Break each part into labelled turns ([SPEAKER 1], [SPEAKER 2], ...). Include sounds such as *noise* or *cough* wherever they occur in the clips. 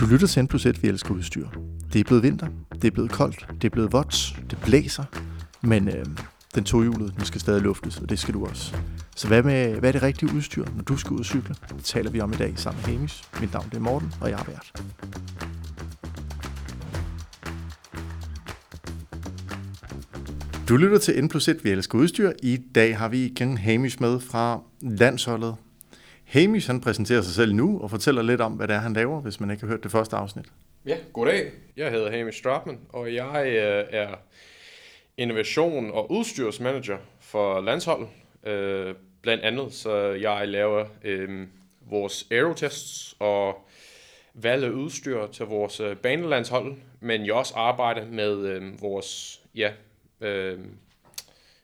[SPEAKER 1] Du lytter til N plus 1, vi elsker udstyr. Det er blevet vinter, det er blevet koldt, det er blevet vådt, det blæser, men øh, den tohjulede, den skal stadig luftes, og det skal du også. Så hvad, med, hvad er det rigtige udstyr, når du skal ud og cykle? Det taler vi om i dag sammen med Hemis. Mit navn det er Morten, og jeg er vært. Du lytter til N plus 1, vi elsker udstyr. I dag har vi igen Hamish med fra landsholdet. Hamish han præsenterer sig selv nu og fortæller lidt om, hvad det er, han laver, hvis man ikke har hørt det første afsnit.
[SPEAKER 2] Ja, goddag. Jeg hedder Hamish Stratman, og jeg øh, er innovation- og udstyrsmanager for landsholdet. Øh, blandt andet, så jeg laver øh, vores aerotests og valg udstyr til vores øh, banelandshold, men jeg også arbejder med øh, vores ja, øh,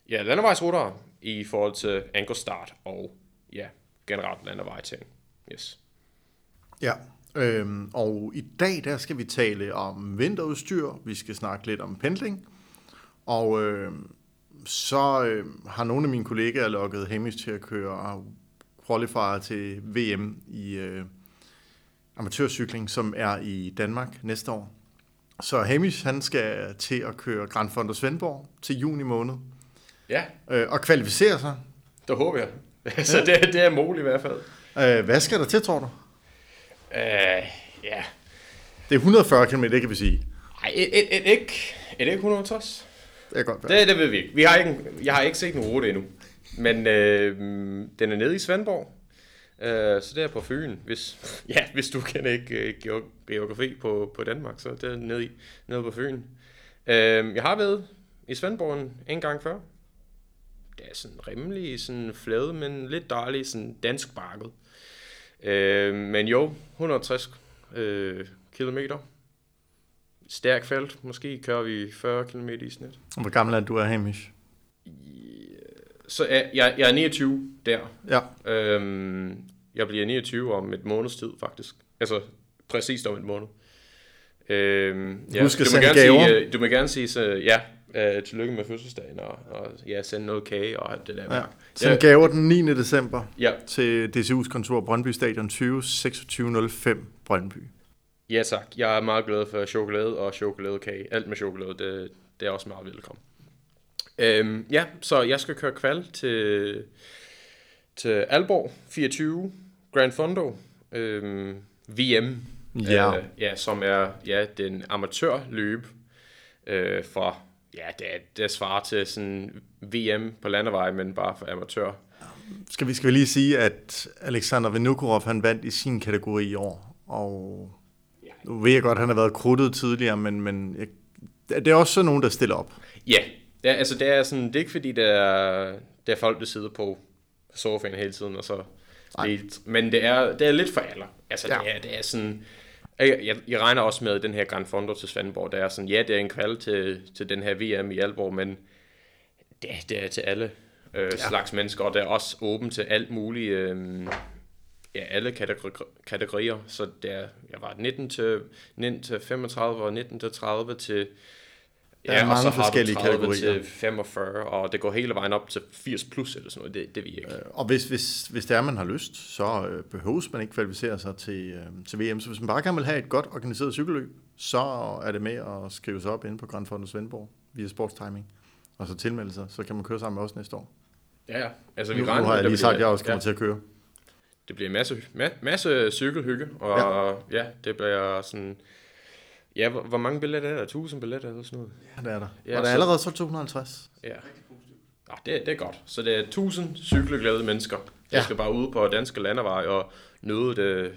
[SPEAKER 2] ja, landevejsrutter i forhold til ankerstart og ja, generelt landevejting. Yes.
[SPEAKER 1] Ja, øhm, og i dag der skal vi tale om vinterudstyr, vi skal snakke lidt om pendling, og øhm, så øhm, har nogle af mine kollegaer lukket Hamish til at køre qualifier til VM i øh, amatørcykling, som er i Danmark næste år. Så Hamish han skal til at køre Grand Fondo Svendborg til juni måned,
[SPEAKER 2] Ja,
[SPEAKER 1] øh, og kvalificere sig.
[SPEAKER 2] det håber jeg. *laughs* så det, det er muligt i hvert fald.
[SPEAKER 1] Øh, hvad skal der til, tror du?
[SPEAKER 2] Uh, ja,
[SPEAKER 1] Det er 140 km, det kan vi sige.
[SPEAKER 2] Ej, et, et, et, ikke, et, ikke 160.
[SPEAKER 1] Det er godt være.
[SPEAKER 2] Det, det ved vi ikke. Vi har ikke jeg har ikke set en rute endnu. Men øh, den er nede i Svendborg. Øh, så det er på Fyn. Hvis, *laughs* ja, hvis du kender ikke øh, geog- geografi på, på Danmark, så det er nede, i, nede på Fyn. Øh, jeg har været i Svendborg en, en gang før. Er sådan rimelig sådan flade, men lidt dejlig sådan dansk bakket. Øh, men jo, 160 øh, kilometer. Stærk felt. Måske kører vi 40 km i snit.
[SPEAKER 1] Hvor gammel er du, er Hamish?
[SPEAKER 2] Så er, jeg, jeg er 29 der.
[SPEAKER 1] Ja.
[SPEAKER 2] Øhm, jeg bliver 29 om et måneds tid, faktisk. Altså, præcis om et måned. Øhm,
[SPEAKER 1] Husk at
[SPEAKER 2] du, må
[SPEAKER 1] sende
[SPEAKER 2] gerne
[SPEAKER 1] gaver.
[SPEAKER 2] sige, øh, du må gerne sige, så, ja, øh, tillykke med fødselsdagen, og, og ja, sende noget kage og alt det der.
[SPEAKER 1] ja. Send gaver den 9. december
[SPEAKER 2] ja,
[SPEAKER 1] til DCU's kontor Brøndby Stadion 20 2605 Brøndby.
[SPEAKER 2] ja tak. Jeg er meget glad for chokolade og chokoladekage. Alt med chokolade, det, det er også meget velkommen. Øhm, ja, så jeg skal køre kval til, til Alborg 24 Grand Fondo øhm, VM.
[SPEAKER 1] Ja.
[SPEAKER 2] Øh, ja, som er ja, den amatørløb øh, for, ja, det, er, det svarer til sådan VM på landevej, men bare for amatør.
[SPEAKER 1] Skal vi, skal vi lige sige, at Alexander Vinokurov han vandt i sin kategori i år, og nu ved jeg godt, at han har været krudtet tidligere, men, men jeg, det er også sådan nogen, der stiller op.
[SPEAKER 2] Ja, det er, altså det er sådan, det er ikke fordi, det er, det er folk, der sidder på sofaen hele tiden, og så lidt, men det er, det er lidt for alle. Altså. Ja. det, er, det er sådan, jeg, jeg, jeg regner også med den her Grand Fondo til Svendborg, der er sådan, ja, det er en kval til, til den her VM i Alborg, men det, det er til alle øh, ja. slags mennesker, og det er også åben til alt muligt, øh, ja, alle kategori, kategorier, så det er, jeg var 19 til, 19 til 35 og 19 til 30 til
[SPEAKER 1] Der er
[SPEAKER 2] og
[SPEAKER 1] mange
[SPEAKER 2] så har
[SPEAKER 1] forskellige
[SPEAKER 2] du 30
[SPEAKER 1] kategorier.
[SPEAKER 2] til 45, og det går hele vejen op til 80 plus eller sådan noget. Det, det vi ikke.
[SPEAKER 1] Og hvis, hvis, hvis det er, man har lyst, så øh, behøves man ikke kvalificere sig til, øh, til VM. Så hvis man bare gerne vil have et godt organiseret cykelløb, så er det med at skrive sig op inde på Grand Fondo Svendborg via Sportstiming. Og så tilmelde sig, så kan man køre sammen med os næste år.
[SPEAKER 2] Ja, ja. Altså, vi
[SPEAKER 1] Nu, nu
[SPEAKER 2] regner
[SPEAKER 1] har jeg lige sagt, at jeg også kommer
[SPEAKER 2] ja,
[SPEAKER 1] til at køre.
[SPEAKER 2] Det bliver en masse, ma- masse cykelhygge, og ja. ja, det bliver sådan... Ja, hvor, hvor mange billetter er der? 1000 billetter eller sådan noget?
[SPEAKER 1] Ja, det er der.
[SPEAKER 2] Ja,
[SPEAKER 1] og der er allerede solgt 250.
[SPEAKER 2] Ja. Ah, det, det er godt. Så det er 1000 cykelglade mennesker. Der
[SPEAKER 1] Ja.
[SPEAKER 2] skal bare ud på danske landeveje og nyde det,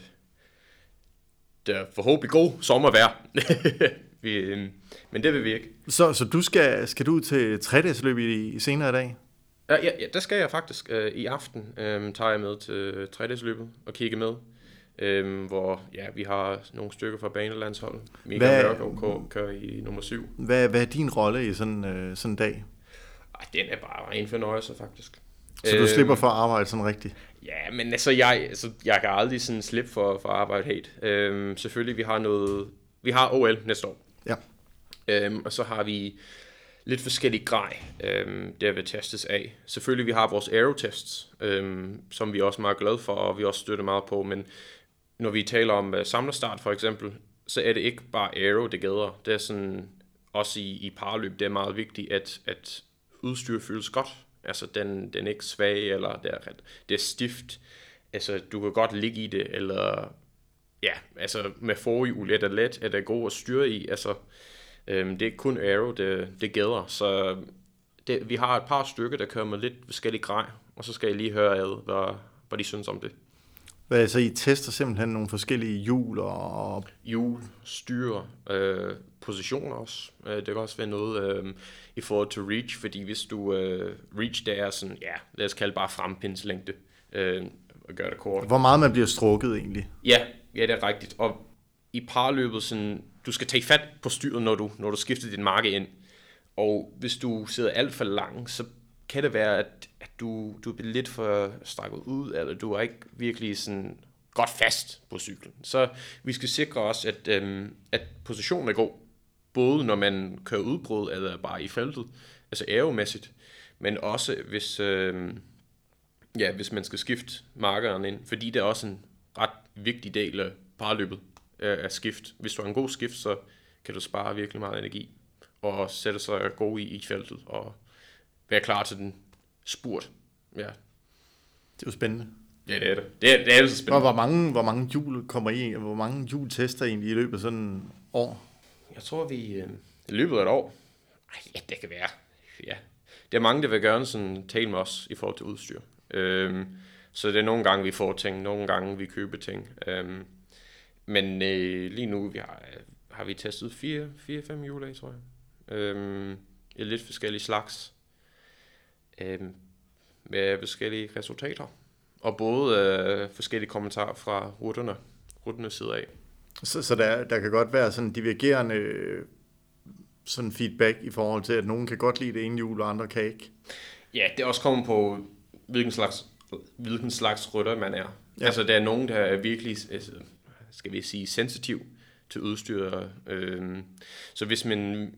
[SPEAKER 2] det er forhåbentlig god sommervejr. *laughs* vi, øhm, men det vil vi ikke.
[SPEAKER 1] Så, så du skal, skal du ud til 3 løb i, i senere i dag?
[SPEAKER 2] Ja, ja, ja, der skal jeg faktisk. Øh, I aften øh, tager jeg med til 3 løbet og kigge med. Øh, hvor ja, vi har nogle stykker fra banelandsholdet. Michael Mørgaard kører i nummer 7.
[SPEAKER 1] Hvad, hvad er din rolle i sådan, øh, sådan en dag?
[SPEAKER 2] Ej, den er bare en fornøjelse, faktisk.
[SPEAKER 1] Så du
[SPEAKER 2] Øhm,
[SPEAKER 1] slipper for at arbejde sådan rigtigt?
[SPEAKER 2] Ja, men altså, jeg, altså, jeg kan aldrig sådan slippe for, for at arbejde helt. Øhm, selvfølgelig, vi har noget... Vi har OL næste år.
[SPEAKER 1] Ja.
[SPEAKER 2] Øhm, og så har vi lidt forskellige grej, øhm, der vil testes af. Selvfølgelig, vi har vores aerotests, øhm, som vi er også meget glade for, og vi også støtter meget på, men når vi taler om uh, samlerstart for eksempel, så er det ikke bare aero, det gælder. Det er sådan, også i, i parløb, det er meget vigtigt, at, at udstyr føles godt. Altså, den, den er ikke svag, eller det er, det er stift. Altså, du kan godt ligge i det, eller ja, altså med forhjul er det let, er det god at styre i. Altså, øhm, det er ikke kun aero, det, det gælder. Så det, vi har et par stykker, der kører med lidt forskellige grej, og så skal jeg lige høre ad, hvad, hvad de synes om det.
[SPEAKER 1] Hvad, så I tester simpelthen nogle forskellige hjul og...
[SPEAKER 2] Hjul, styre, øh, positioner også. Øh, det kan også være noget øh, i forhold til reach, fordi hvis du... Øh, reach, det er sådan, ja, lad os kalde bare frempindslængde. Øh, og gøre det kort.
[SPEAKER 1] Hvor meget man bliver strukket egentlig?
[SPEAKER 2] Ja, ja, det er rigtigt. Og i parløbet, sådan, du skal tage fat på styret, når du, når du skifter din marke ind. Og hvis du sidder alt for langt, så kan det være, at, at du, du er lidt for strakket ud, eller du er ikke virkelig sådan godt fast på cyklen. Så vi skal sikre os, at, øhm, at positionen er god, både når man kører udbrud, eller bare i feltet, altså aeromæssigt, men også hvis, øhm, ja, hvis man skal skifte markeren ind, fordi det er også en ret vigtig del af parløbet øh, af skift. Hvis du har en god skift, så kan du spare virkelig meget energi og sætte sig god i, i feltet og være klar til den spurt. Ja. Det
[SPEAKER 1] er jo spændende.
[SPEAKER 2] Ja, det er det. Det er, det er altså spændende.
[SPEAKER 1] Og hvor mange, hvor mange hjul kommer I, hvor mange hjul tester I egentlig i løbet af sådan en år?
[SPEAKER 2] Jeg tror, vi øh, i løbet af et år, ej, ja, det kan være, ja. Det er mange, der vil gerne sådan tale med os i forhold til udstyr. Øhm, så det er nogle gange, vi får ting, nogle gange, vi køber ting. Øhm, men øh, lige nu vi har, har vi testet 4-5 hjul af, tror jeg. Øhm, i lidt forskellige slags. Øhm, med forskellige resultater. Og både øh, forskellige kommentarer fra rutterne, rutternes side af.
[SPEAKER 1] Så, så der, der kan godt være sådan divergerende sådan feedback i forhold til, at nogen kan godt lide det ene hjul, og andre kan ikke?
[SPEAKER 2] Ja, det er også kommet på, hvilken slags, hvilken slags rytter man er. Ja. Altså, der er nogen, der er virkelig, altså, skal vi sige, sensitiv til udstyr. Øh, så hvis man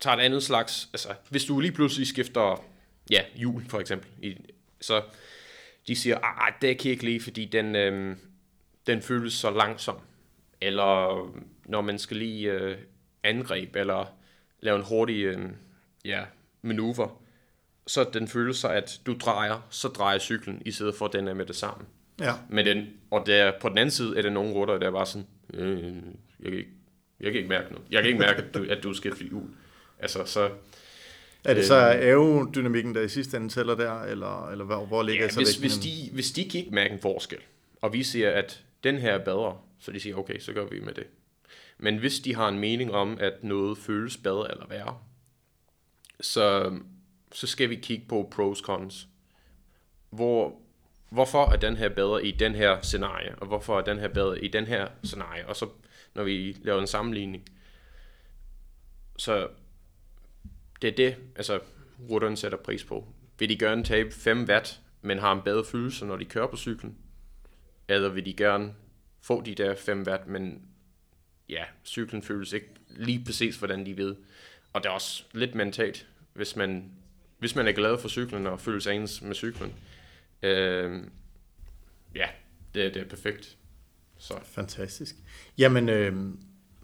[SPEAKER 2] tager et andet slags, altså, hvis du lige pludselig skifter, ja, hjul for eksempel, i, så de siger, ah, det kan jeg ikke lide, fordi den, øh, den føles så langsom. Eller når man skal lige øh, angreb, eller lave en hurtig øh, ja, manøvre, så den føles så, at du drejer, så drejer cyklen, i stedet for at den er med det samme.
[SPEAKER 1] Ja.
[SPEAKER 2] Men den, og der, på den anden side er der nogle rutter, der er bare sådan, øh, jeg, kan ikke, jeg kan ikke mærke noget. Jeg kan ikke mærke, at du, at du skifter hjul. Altså, så...
[SPEAKER 1] Er det så øh, aerodynamikken, der i sidste ende tæller der, eller, eller hvor, hvor ligger
[SPEAKER 2] ja,
[SPEAKER 1] så
[SPEAKER 2] hvis, hvis, de, hvis de kan ikke mærke en forskel, og vi siger, at den her er bedre, så de siger, okay, så gør vi med det. Men hvis de har en mening om, at noget føles bedre eller værre, så, så skal vi kigge på pros cons. Hvor, hvorfor er den her bedre i den her scenarie, og hvorfor er den her bedre i den her scenarie, og så når vi laver en sammenligning. Så det er det, altså rutteren sætter pris på. Vil de gerne tabe 5 watt, men har en bedre følelse, når de kører på cyklen? Eller vil de gerne få de der 5 watt, men ja, cyklen føles ikke lige præcis, hvordan de ved. Og det er også lidt mentalt, hvis man, hvis man er glad for cyklen og føles ens med cyklen. Øh, ja, det, det er perfekt.
[SPEAKER 1] Så. Fantastisk. Jamen, øh,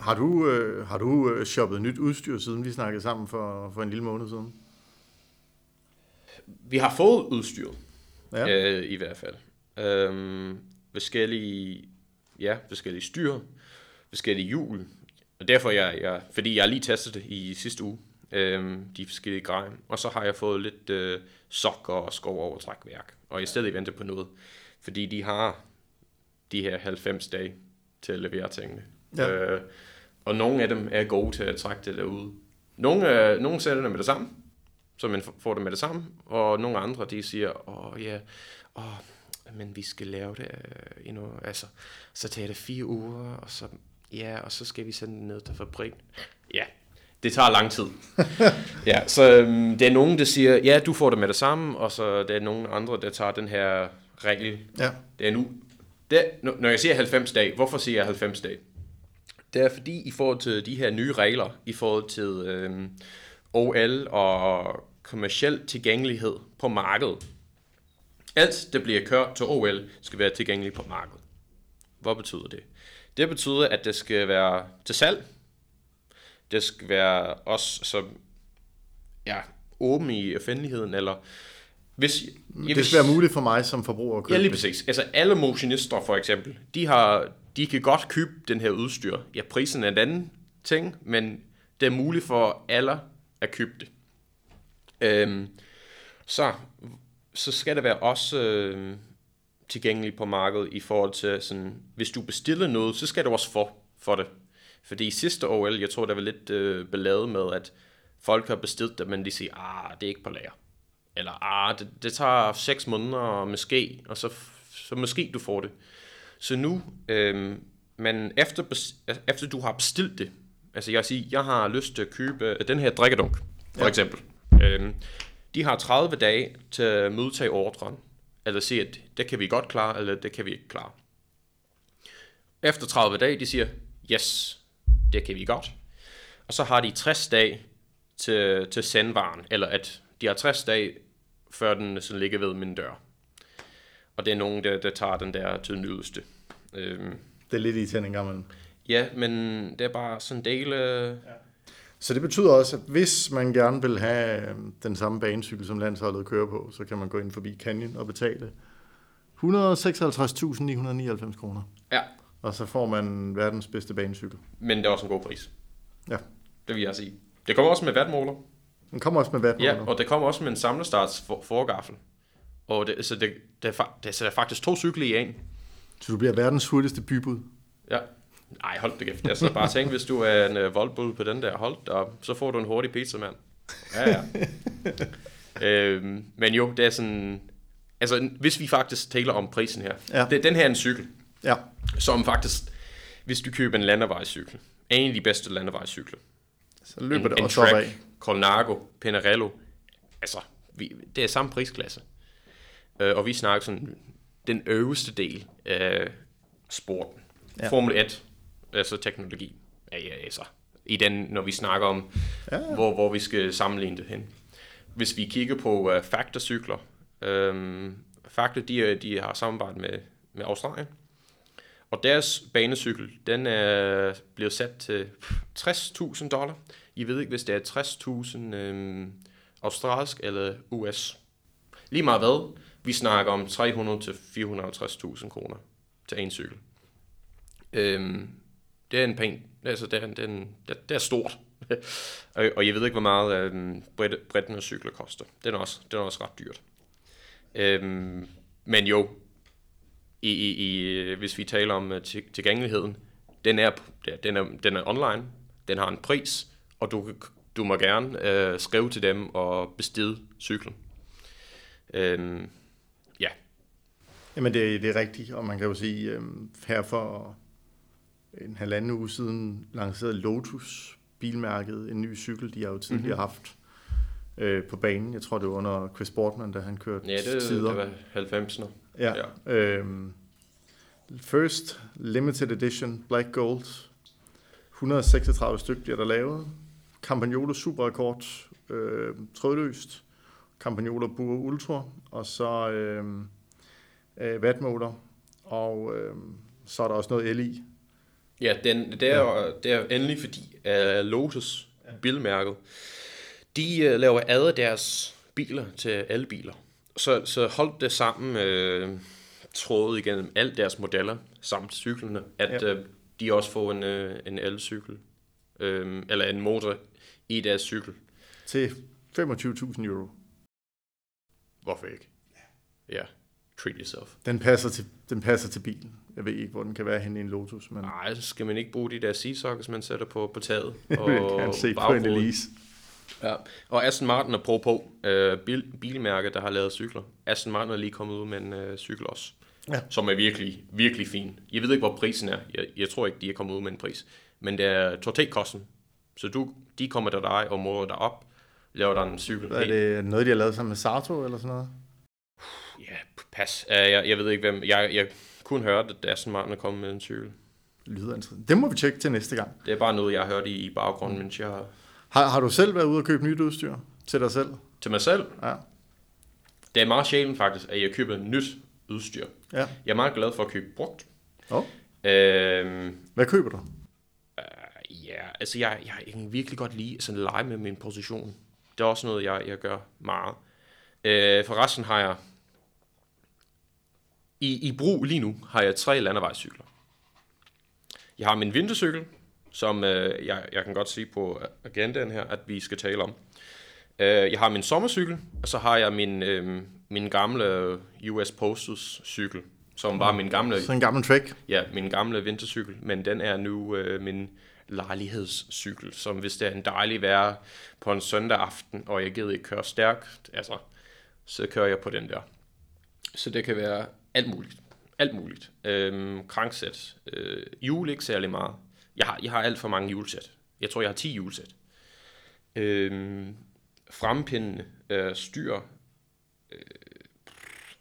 [SPEAKER 1] har du, øh, har du øh, shoppet nyt udstyr, siden vi snakkede sammen for, for en lille måned siden?
[SPEAKER 2] Vi har fået udstyr, ja. øh, i hvert fald. Øh, forskellige, ja, forskellige styr, forskellige hjul. Og derfor, jeg, jeg, fordi jeg lige testet det i sidste uge, øh, de forskellige grejer. Og så har jeg fået lidt øh, sokker og skov overtrækværk. Og i stedet venter på noget. Fordi de har de her 90 dage til at levere tingene. Ja. Øh, og nogle af dem er gode til at trække det derud. Nogle, øh, nogle sætter det med det samme, så man får det med det samme, og nogle andre, de siger, åh ja, åh, men vi skal lave det øh, endnu, altså, så tager det fire uger, og så, ja, og så skal vi sende det ned til fabrik. Ja, det tager lang tid. *laughs* ja, så øhm, det er nogen, der siger, ja, du får det med det samme, og så der er nogen andre, der tager den her regel.
[SPEAKER 1] Ja.
[SPEAKER 2] Det er nu. Det, når jeg siger 90 dage, hvorfor siger jeg 90 dage? Det er fordi, i forhold til de her nye regler, i forhold til øhm, OL og kommersiel tilgængelighed på markedet. Alt, der bliver kørt til OL, skal være tilgængeligt på markedet. Hvad betyder det? Det betyder, at det skal være til salg. Det skal være også så ja, åben i offentligheden, eller hvis,
[SPEAKER 1] ja, det skal være muligt for mig som forbruger at købe
[SPEAKER 2] Ja, lige præcis. Altså alle motionister for eksempel, de, har, de kan godt købe den her udstyr. Ja, prisen er en anden ting, men det er muligt for alle at købe det. Øhm, så, så skal det være også øh, tilgængeligt på markedet i forhold til, sådan, hvis du bestiller noget, så skal du også få for det. Fordi i sidste OL, jeg tror, der var lidt øh, beladet med, at folk har bestilt det, men de siger, ah, det er ikke på lager. Eller, ah, det, det tager 6 måneder måske, og så, så måske du får det. Så nu, øh, men efter, efter du har bestilt det, altså jeg siger, jeg har lyst til at købe den her drikkedunk, for ja. eksempel. Øh, de har 30 dage til at modtage ordren, eller sige, at det kan vi godt klare, eller det kan vi ikke klare. Efter 30 dage, de siger, yes, det kan vi godt. Og så har de 60 dage til, til sendvaren, eller at de har 60 dage, før den sådan ligger ved min dør. Og det er nogen, der, der tager den der til den yderste. Øhm,
[SPEAKER 1] det er lidt i en gang
[SPEAKER 2] Ja, men det er bare sådan en del... Øh... Ja.
[SPEAKER 1] Så det betyder også, at hvis man gerne vil have øhm, den samme banecykel, som landsholdet kører på, så kan man gå ind forbi Canyon og betale 156.999 kroner.
[SPEAKER 2] Ja.
[SPEAKER 1] Og så får man verdens bedste banecykel.
[SPEAKER 2] Men det er også en god pris.
[SPEAKER 1] Ja.
[SPEAKER 2] Det vil jeg sige. Det kommer også med vatmåler.
[SPEAKER 1] Den kommer også med vatmåler.
[SPEAKER 2] Ja, og det kommer også med en samlestarts for, forgaffel. Og det, så det, det, er, det er faktisk to cykler i en.
[SPEAKER 1] Så du bliver verdens hurtigste bybud?
[SPEAKER 2] Ja. Nej, hold det kæft. Jeg så bare tænk, hvis du er en uh, voldbull på den der, hold og så får du en hurtig pizza, mand. Ja, ja. *laughs* øhm, men jo, det er sådan... Altså, hvis vi faktisk taler om prisen her. Ja. Det, den her er en cykel.
[SPEAKER 1] Ja.
[SPEAKER 2] Som faktisk, hvis du køber en landevejscykel, en af de bedste landevejscykler.
[SPEAKER 1] Så løber
[SPEAKER 2] en,
[SPEAKER 1] det også en track,
[SPEAKER 2] Colnago, Pinarello. Altså, vi, det er samme prisklasse. Uh, og vi snakker sådan den øverste del af sporten. Ja. Formel 1, altså teknologi. Ja, ja, altså, i den, når vi snakker om, ja. hvor, hvor vi skal sammenligne det hen. Hvis vi kigger på uh, Factor-cykler, um, Factor, de, de har samarbejdet med, med Australien, og deres banecykel, den er blevet sat til 60.000 dollar. I ved ikke, hvis det er 60.000 øhm, australsk eller US. Lige meget hvad, vi snakker om 300 til 450.000 kroner til en cykel. Øhm, det er en pæn, altså det er, det er, en, det, det er stort. *laughs* og, og jeg ved ikke, hvor meget øhm, bredden af cykler koster. Den er også, den er også ret dyrt. Øhm, men jo, i, i, i, hvis vi taler om uh, tilgængeligheden, den er, den, er, den er online, den har en pris, og du, du må gerne uh, skrive til dem og bestille cyklen. Øhm.
[SPEAKER 1] Jamen det, det er rigtigt, og man kan jo sige, um, her for en halvanden uge siden lancerede Lotus bilmærket en ny cykel, de har jo tidligere mm-hmm. haft øh, på banen. Jeg tror, det var under Chris Boardman, da han kørte
[SPEAKER 2] Ja, det,
[SPEAKER 1] tider.
[SPEAKER 2] det var 90'erne.
[SPEAKER 1] Ja. ja. Øhm, first Limited Edition Black Gold. 136 stykker bliver der lavet. Campagnolo superrekord, øh, trådløst. Campagnolo Bur Ultra, og så øh, øh, vatmotor, og øh, så er der også noget LI.
[SPEAKER 2] Ja, den, det, er, ja. det er endelig fordi uh, Lotus, bilmærket, de uh, laver ad deres biler til alle biler. Så, så hold det sammen øh, trådet igennem alle deres modeller samt cyklerne, at ja. øh, de også får en, øh, en elcykel, øh, eller en motor i deres cykel.
[SPEAKER 1] Til 25.000 euro.
[SPEAKER 2] Hvorfor ikke? Ja. ja. Treat yourself.
[SPEAKER 1] Den passer til, den passer til bilen. Jeg ved ikke, hvor den kan være henne i en Lotus. Men...
[SPEAKER 2] Nej, så skal man ikke bruge de der seasockers, man sætter på, på taget. *laughs*
[SPEAKER 1] Og jeg kan se på en Elise.
[SPEAKER 2] Ja, og Aston Martin er på på øh, bil, bilmærke, der har lavet cykler. Aston Martin er lige kommet ud med en øh, cykel også, ja. som er virkelig, virkelig fin. Jeg ved ikke, hvor prisen er. Jeg, jeg tror ikke, de er kommet ud med en pris. Men det er totalkosten. Så du, de kommer til dig og måler dig op, laver der en cykel.
[SPEAKER 1] Er det noget, de har lavet sammen med Sato eller sådan noget?
[SPEAKER 2] Ja, pas. Uh, jeg, jeg ved ikke, hvem... Jeg, jeg kun hørte, at Aston Martin er kommet med en cykel.
[SPEAKER 1] Lyder interessant. Det må vi tjekke til næste gang.
[SPEAKER 2] Det er bare noget, jeg har hørt i, i baggrunden, mens jeg har
[SPEAKER 1] har, har du selv været ude og købe nyt udstyr til dig selv?
[SPEAKER 2] Til mig selv?
[SPEAKER 1] Ja.
[SPEAKER 2] Det er meget sjældent faktisk, at jeg køber nyt udstyr.
[SPEAKER 1] Ja.
[SPEAKER 2] Jeg er meget glad for at købe brugt.
[SPEAKER 1] Oh.
[SPEAKER 2] Øhm,
[SPEAKER 1] Hvad køber du?
[SPEAKER 2] uh, ja, altså jeg, jeg kan virkelig godt lide sådan lege med min position. Det er også noget, jeg, jeg gør meget. Øh, for resten har jeg, i, i brug lige nu, har jeg tre landevejscykler. Jeg har min vintercykel, som øh, jeg, jeg kan godt sige på agendaen her, at vi skal tale om. Øh, jeg har min sommercykel, og så har jeg min, øh, min gamle US Postals cykel, som var min gamle,
[SPEAKER 1] Så en gammel Trek.
[SPEAKER 2] ja, min gamle vintercykel, men den er nu øh, min lejlighedscykel, som hvis det er en dejlig vejr på en søndag aften, og jeg gider ikke køre stærkt, altså, så kører jeg på den der. Så det kan være alt muligt. Alt muligt. Øhm, kranksæt. Øh, jul ikke særlig meget. Jeg har, jeg har alt for mange julesæt. Jeg tror, jeg har 10 julesæt. Øhm, frempindende, øh, styr, øh,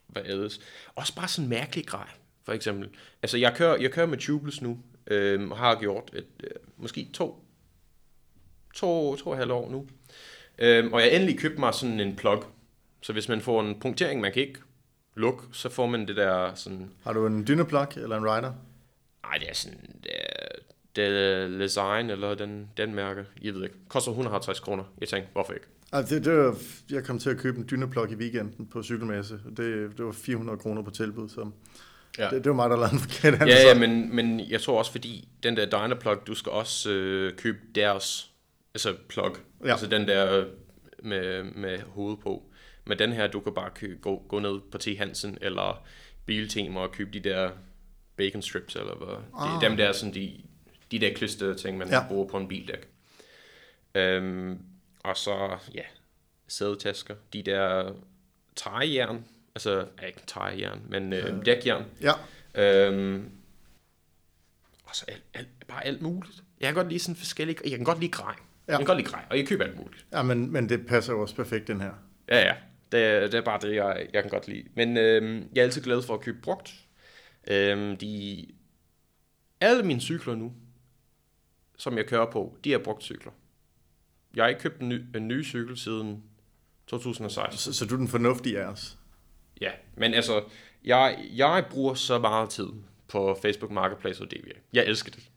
[SPEAKER 2] hvad ellers. Også bare sådan mærkelig grej, for eksempel. Altså, jeg kører, jeg kører med tubeless nu, øh, og har gjort et, øh, måske to, to, to og halv år nu. Øh, og jeg endelig købte mig sådan en plug. Så hvis man får en punktering, man kan ikke lukke, så får man det der sådan...
[SPEAKER 1] Har du en dyneplug eller en rider?
[SPEAKER 2] Nej, det er sådan... Det er, det er design, eller den, den mærke. Jeg ved ikke. Koster 150 kroner. Jeg tænkte, hvorfor ikke?
[SPEAKER 1] Altså, det, det var, jeg kom til at købe en dyneplug i weekenden på cykelmesse. Det, det var 400 kroner på tilbud, så
[SPEAKER 2] Ja.
[SPEAKER 1] det, det var mig, der lavede en forkert
[SPEAKER 2] Ja,
[SPEAKER 1] ansvar.
[SPEAKER 2] ja, men, men jeg tror også, fordi den der Dynaplug, du skal også øh, købe deres altså plug.
[SPEAKER 1] Ja.
[SPEAKER 2] Altså den der med, med hoved på. Men den her, du kan bare kø, gå, gå ned på T. Hansen eller Biltema og købe de der bacon strips, eller hvad. Ah. De, dem der, sådan de, de der klister ting, man
[SPEAKER 1] Ja.
[SPEAKER 2] ja. bruger på en bildæk. Øhm, og så, ja, sædetasker. De der træjern, altså ja, ikke træjern, men øh, dækjern.
[SPEAKER 1] Ja,
[SPEAKER 2] Øhm, og så alt, alt, bare alt muligt. Jeg kan godt lide sådan forskellige... Jeg kan godt lide grej. Ja. Jeg kan godt lide grej, og jeg køber alt muligt.
[SPEAKER 1] ja men, men det passer jo også perfekt, den her.
[SPEAKER 2] Ja, ja. Det, er- det er bare det, jeg, jeg kan godt lide. Men øhm, jeg er altid glad for at købe brugt. Øhm, de, alle mine cykler nu, som jeg kører på, de er brugt cykler. Jeg har ikke købt en ny, en ny cykel siden 2016.
[SPEAKER 1] Så, så du er den fornuftige af os.
[SPEAKER 2] Ja, men altså, jeg, jeg bruger så meget tid på Facebook Marketplace og DVA. Jeg elsker det.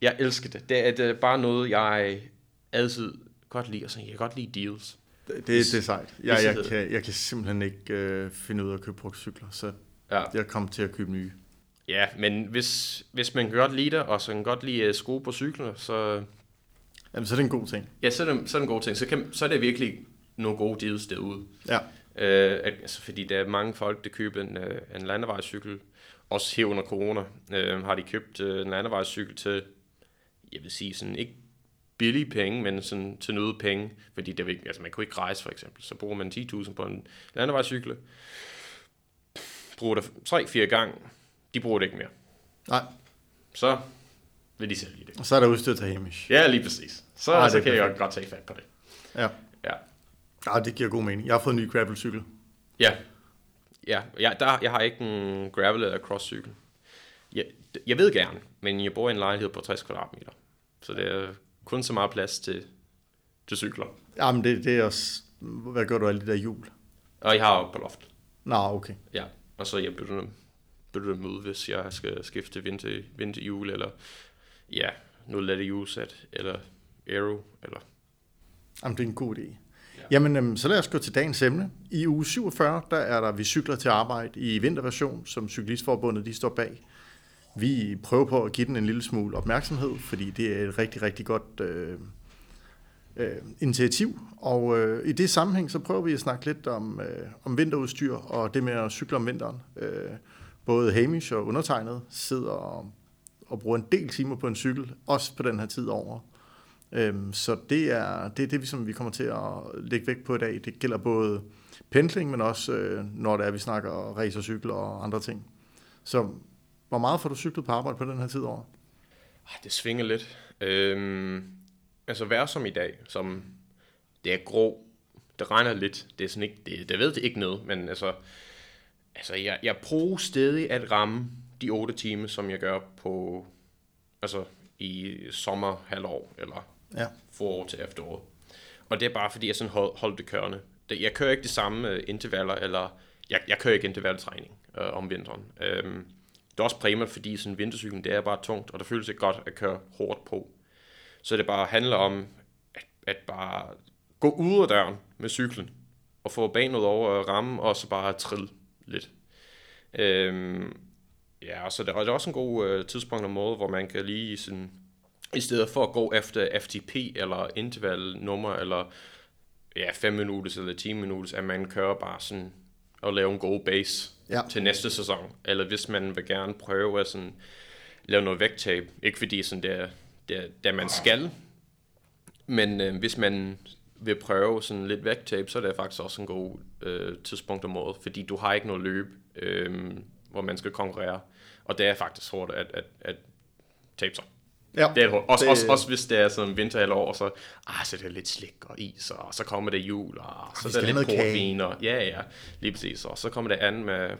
[SPEAKER 2] Jeg elsker det. Det er, det er bare noget, jeg altid godt lide. Altså, jeg kan godt lide deals.
[SPEAKER 1] Det, det, det er sejt. Jeg,
[SPEAKER 2] Hvis-
[SPEAKER 1] jeg, kan, jeg kan simpelthen ikke øh, finde ud af at købe brugte cykler, så
[SPEAKER 2] Ja,
[SPEAKER 1] jeg kom til at købe nye.
[SPEAKER 2] ja men hvis, hvis man kan godt lide det, og så kan godt lide øh, sko på cykler, så,
[SPEAKER 1] Jamen, så er det en god ting.
[SPEAKER 2] ja, så, er det, så er det en god ting. Så, kan, så er det virkelig nogle gode deals derude.
[SPEAKER 1] Ja,
[SPEAKER 2] Øh, altså, fordi der er mange folk, der køber en, øh, en landevejscykel. Også her under corona øh, har de købt øh, en landevejscykel til, jeg vil sige sådan ikke billige penge, men sådan til noget penge. Fordi det, altså, man kunne ikke rejse for eksempel. Så bruger man 10.000 på en landevejscykel. Bruger det 3-4 gange. De bruger det ikke mere.
[SPEAKER 1] nej.
[SPEAKER 2] Så vil de sælge det.
[SPEAKER 1] Og så er der udstyr til Hamish.
[SPEAKER 2] Ja, lige præcis. Så,
[SPEAKER 1] det
[SPEAKER 2] så kan jeg
[SPEAKER 1] perfekt.
[SPEAKER 2] godt tage fat på det.
[SPEAKER 1] Ja.
[SPEAKER 2] Ja.
[SPEAKER 1] ja, det giver god mening. Jeg har fået en ny gravelcykel.
[SPEAKER 2] Ja. Ja, ja der, jeg har ikke en gravel eller crosscykel. Jeg, jeg ved gerne, men jeg bor i en lejlighed på 60 kvadratmeter. Så det er kun så meget plads til, til cykler.
[SPEAKER 1] Jamen, det, det er også... Hvad gør du alle de der hjul?
[SPEAKER 2] Og jeg har jo på loft.
[SPEAKER 1] Nå, okay.
[SPEAKER 2] Ja, og så jeg bytter dem, bytter dem ud, hvis jeg skal skifte vinter, vinterhjul, eller ja, noget lette hjulsæt, eller aero, eller...
[SPEAKER 1] Jamen, det er en god idé. Ja. Jamen, øhm, så lad os gå til dagens emne. I uge 47, der er der Vi cykler til arbejde i vinterversion, som Cyklistforbundet de står bag. Vi prøver på at give den en lille smule opmærksomhed, fordi det er et rigtig, rigtig godt øh, øh, initiativ. Og øh, i det sammenhæng, så prøver vi at snakke lidt om, øh, om vinterudstyr og det med at cykle om vinteren. Øh, både Hamish og undertegnet sidder og, og bruger en del timer på en cykel, også på den her tid over. Øhm, så det er det, er det vi, som vi kommer til at lægge vægt på i dag. Det gælder både pendling, men også øh, når det er, vi snakker racercykler og andre ting. Så hvor meget får du cyklet på arbejde på den her tid over?
[SPEAKER 2] Det svinger lidt. Øhm, altså vejr som i dag, som det er grå, det regner lidt, det er sådan ikke, det, det ved det ikke noget, men altså, altså jeg, jeg prøver stadig at ramme de 8 timer, som jeg gør på, altså i sommerhalvår, eller
[SPEAKER 1] Ja.
[SPEAKER 2] forår til efterår. Og det er bare fordi, jeg sådan hold, holdt det kørende. Det, jeg kører ikke de samme øh, intervaller, eller jeg, jeg kører ikke intervaltræning øh, om vinteren. Øhm, det er også primært, fordi sådan vintercyklen, det er bare tungt, og det føles ikke godt at køre hårdt på. Så det bare handler om, at, at bare gå ud af døren med cyklen, og få banet over ramme, og så bare trille lidt. Øhm, ja, så det er også en god øh, tidspunkt og måde, hvor man kan lige sådan, i stedet for at gå efter FTP eller intervalnummer, eller ja, 5 minutter eller 10 minutter, at man kører bare sådan og lave en god base ja. til næste sæson. Eller hvis man vil gerne prøve at sådan, lave noget vægttab. Ikke fordi sådan det er, det er, det er man skal, men øh, hvis man vil prøve sådan lidt vægttab, så er det faktisk også en god øh, tidspunkt om året, fordi du har ikke noget løb, øh, hvor man skal konkurrere. Og det er faktisk hårdt at, at, at tabe sig. Ja, det er det. Også, det... Også, også hvis det er sådan vinter eller år, så, ah, så er det lidt slik og is, og så kommer det jul, og så er det lidt portvin, og ja, ja, lige præcis. Og så kommer det an med,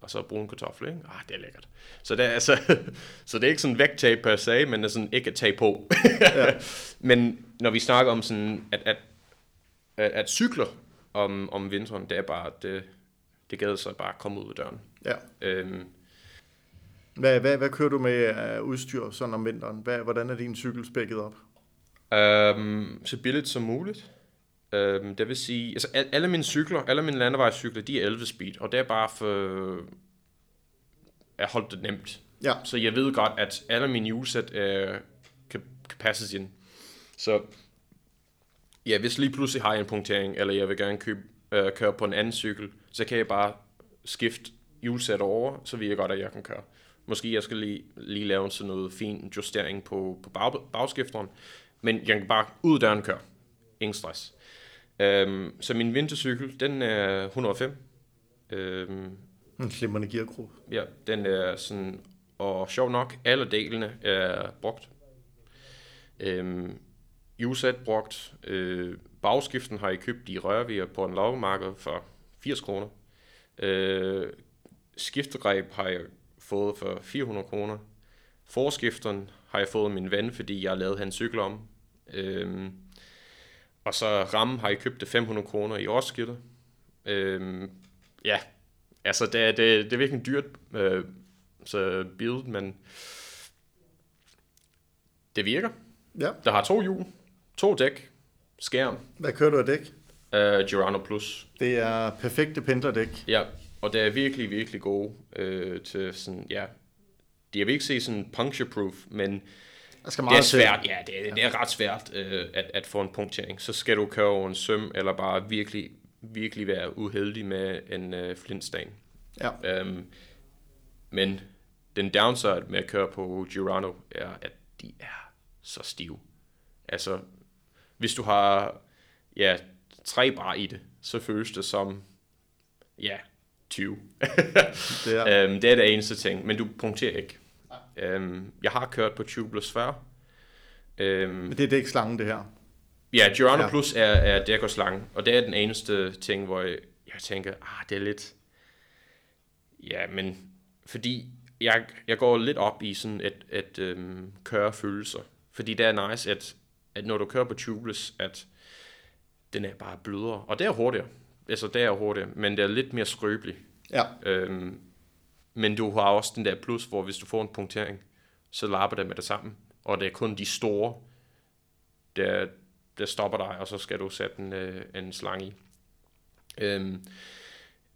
[SPEAKER 2] og så brune kartofler, ikke? Ah, det er lækkert. Så det er, altså, *laughs* så det er ikke sådan vægttab per se, men det er sådan ikke at tage på. ja. *laughs* men når vi snakker om sådan, at, at, at, at cykler om, om vinteren, det er bare, det, det gælder sig bare at komme ud af døren. Ja. Øhm,
[SPEAKER 1] hvad, hvad, hvad kører du med af udstyr sådan om vinteren? Hvad, hvordan er din cykel spækket op?
[SPEAKER 2] Um, så billigt som muligt. Um, det vil sige, altså alle mine cykler, alle mine landevejscykler, de er 11 speed, og det er bare for at holde det nemt. Ja. Så jeg ved godt, at alle mine hjulsæt uh, kan, kan passes ind. Så ja, hvis lige pludselig har jeg en punktering, eller jeg vil gerne købe, uh, køre på en anden cykel, så kan jeg bare skifte hjulsæt over, så ved jeg godt, at jeg kan køre. Måske jeg skal lige, lige lave sådan noget fin justering på, på bag, bagskifteren. Men jeg kan bare ud døren køre. Ingen stress. Øhm, så min vintercykel, den er 105. Øhm,
[SPEAKER 1] en slimmerne geargruppe.
[SPEAKER 2] Ja, den er sådan, og sjov nok, alle delene er brugt. Øhm, Usat brugt. Øh, bagskiften har jeg købt i Rørviger på en lavmarked for 80 kroner. Øh, skiftegreb har jeg fået for 400 kroner. Forskifteren har jeg fået min ven, fordi jeg har lavet hans cykel om. Øhm, og så rammen har jeg købt det 500 kroner i årsskiltet. Øhm, ja, altså det, er, det, det er virkelig dyrt øh, så build, men det virker. Ja. Der har to hjul, to dæk, skærm.
[SPEAKER 1] Hvad kører du af dæk?
[SPEAKER 2] Uh, Girano Plus.
[SPEAKER 1] Det er perfekte pendlerdæk.
[SPEAKER 2] Ja, og det er virkelig, virkelig gode øh, til sådan, ja, de vil ikke se sådan puncture-proof, men skal meget det er svært, til. ja, det er, det er ret svært øh, at, at få en punktering. Så skal du køre over en søm, eller bare virkelig, virkelig være uheldig med en øh, flintsten. Ja. Um, men den downside med at køre på Girano er, at de er så stive. Altså, hvis du har ja, tre bar i det, så føles det som ja, 20. det, er. øhm, det er det eneste ting, men du punkterer ikke. Øhm, jeg har kørt på Tubeless før.
[SPEAKER 1] Øhm, men det er dækslangen, det her?
[SPEAKER 2] Ja, Girano ja. Plus er, er dæk og slange, og det er den eneste ting, hvor jeg, jeg tænker, ah, det er lidt... Ja, men fordi jeg, jeg går lidt op i sådan et, et øhm, køre følelser. Fordi det er nice, at, at når du kører på tubeless, at den er bare blødere. Og det er hurtigere altså det er hurtigt, men det er lidt mere skrøbelig. Ja. Øhm, men du har også den der plus, hvor hvis du får en punktering, så lapper det med det sammen. Og det er kun de store, der, der stopper dig, og så skal du sætte en, øh, en slange i. Øhm,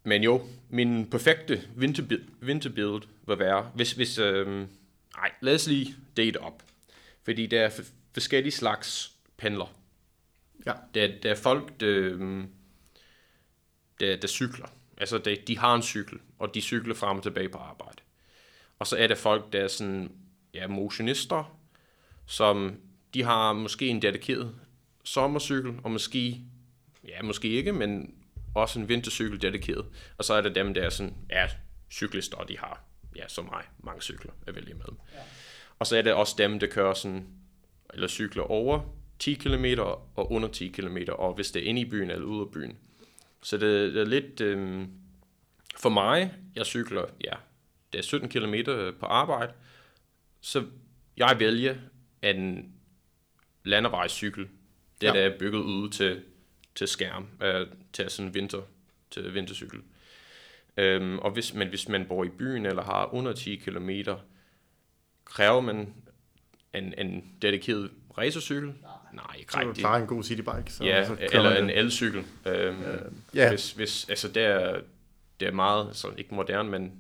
[SPEAKER 2] men jo, min perfekte vinterbuild, vinterbuild vil være, hvis, hvis øhm, ej, lad os lige date op. Fordi der er forskellige slags pendler. Ja. Der, der er folk, der, øhm, der, der cykler. Altså, de, de har en cykel, og de cykler frem og tilbage på arbejde. Og så er det folk, der er sådan, ja, motionister, som de har måske en dedikeret sommercykel, og måske, ja, måske ikke, men også en vintercykel dedikeret. Og så er det dem, der er sådan, ja, cyklister, og de har, ja, som mig, mange cykler at vælge med. Ja. Og så er det også dem, der kører sådan, eller cykler over 10 km og under 10 km, og hvis det er inde i byen eller ude af byen. Så det, det er lidt... Øh, for mig, jeg cykler, ja, det er 17 km på arbejde, så jeg vælger en landevejscykel, det ja. der er bygget ud til, til skærm, øh, til sådan vinter, til vintercykel. Øhm, og hvis, men hvis man bor i byen eller har under 10 km, kræver man en, en dedikeret racercykel? Nej, ikke
[SPEAKER 1] Så
[SPEAKER 2] rigtigt.
[SPEAKER 1] klarer en god citybike. Så,
[SPEAKER 2] Ja,
[SPEAKER 1] så
[SPEAKER 2] eller en
[SPEAKER 1] det.
[SPEAKER 2] elcykel. Øhm,
[SPEAKER 1] ja.
[SPEAKER 2] hvis, hvis, altså det er, det er meget, altså ikke moderne, men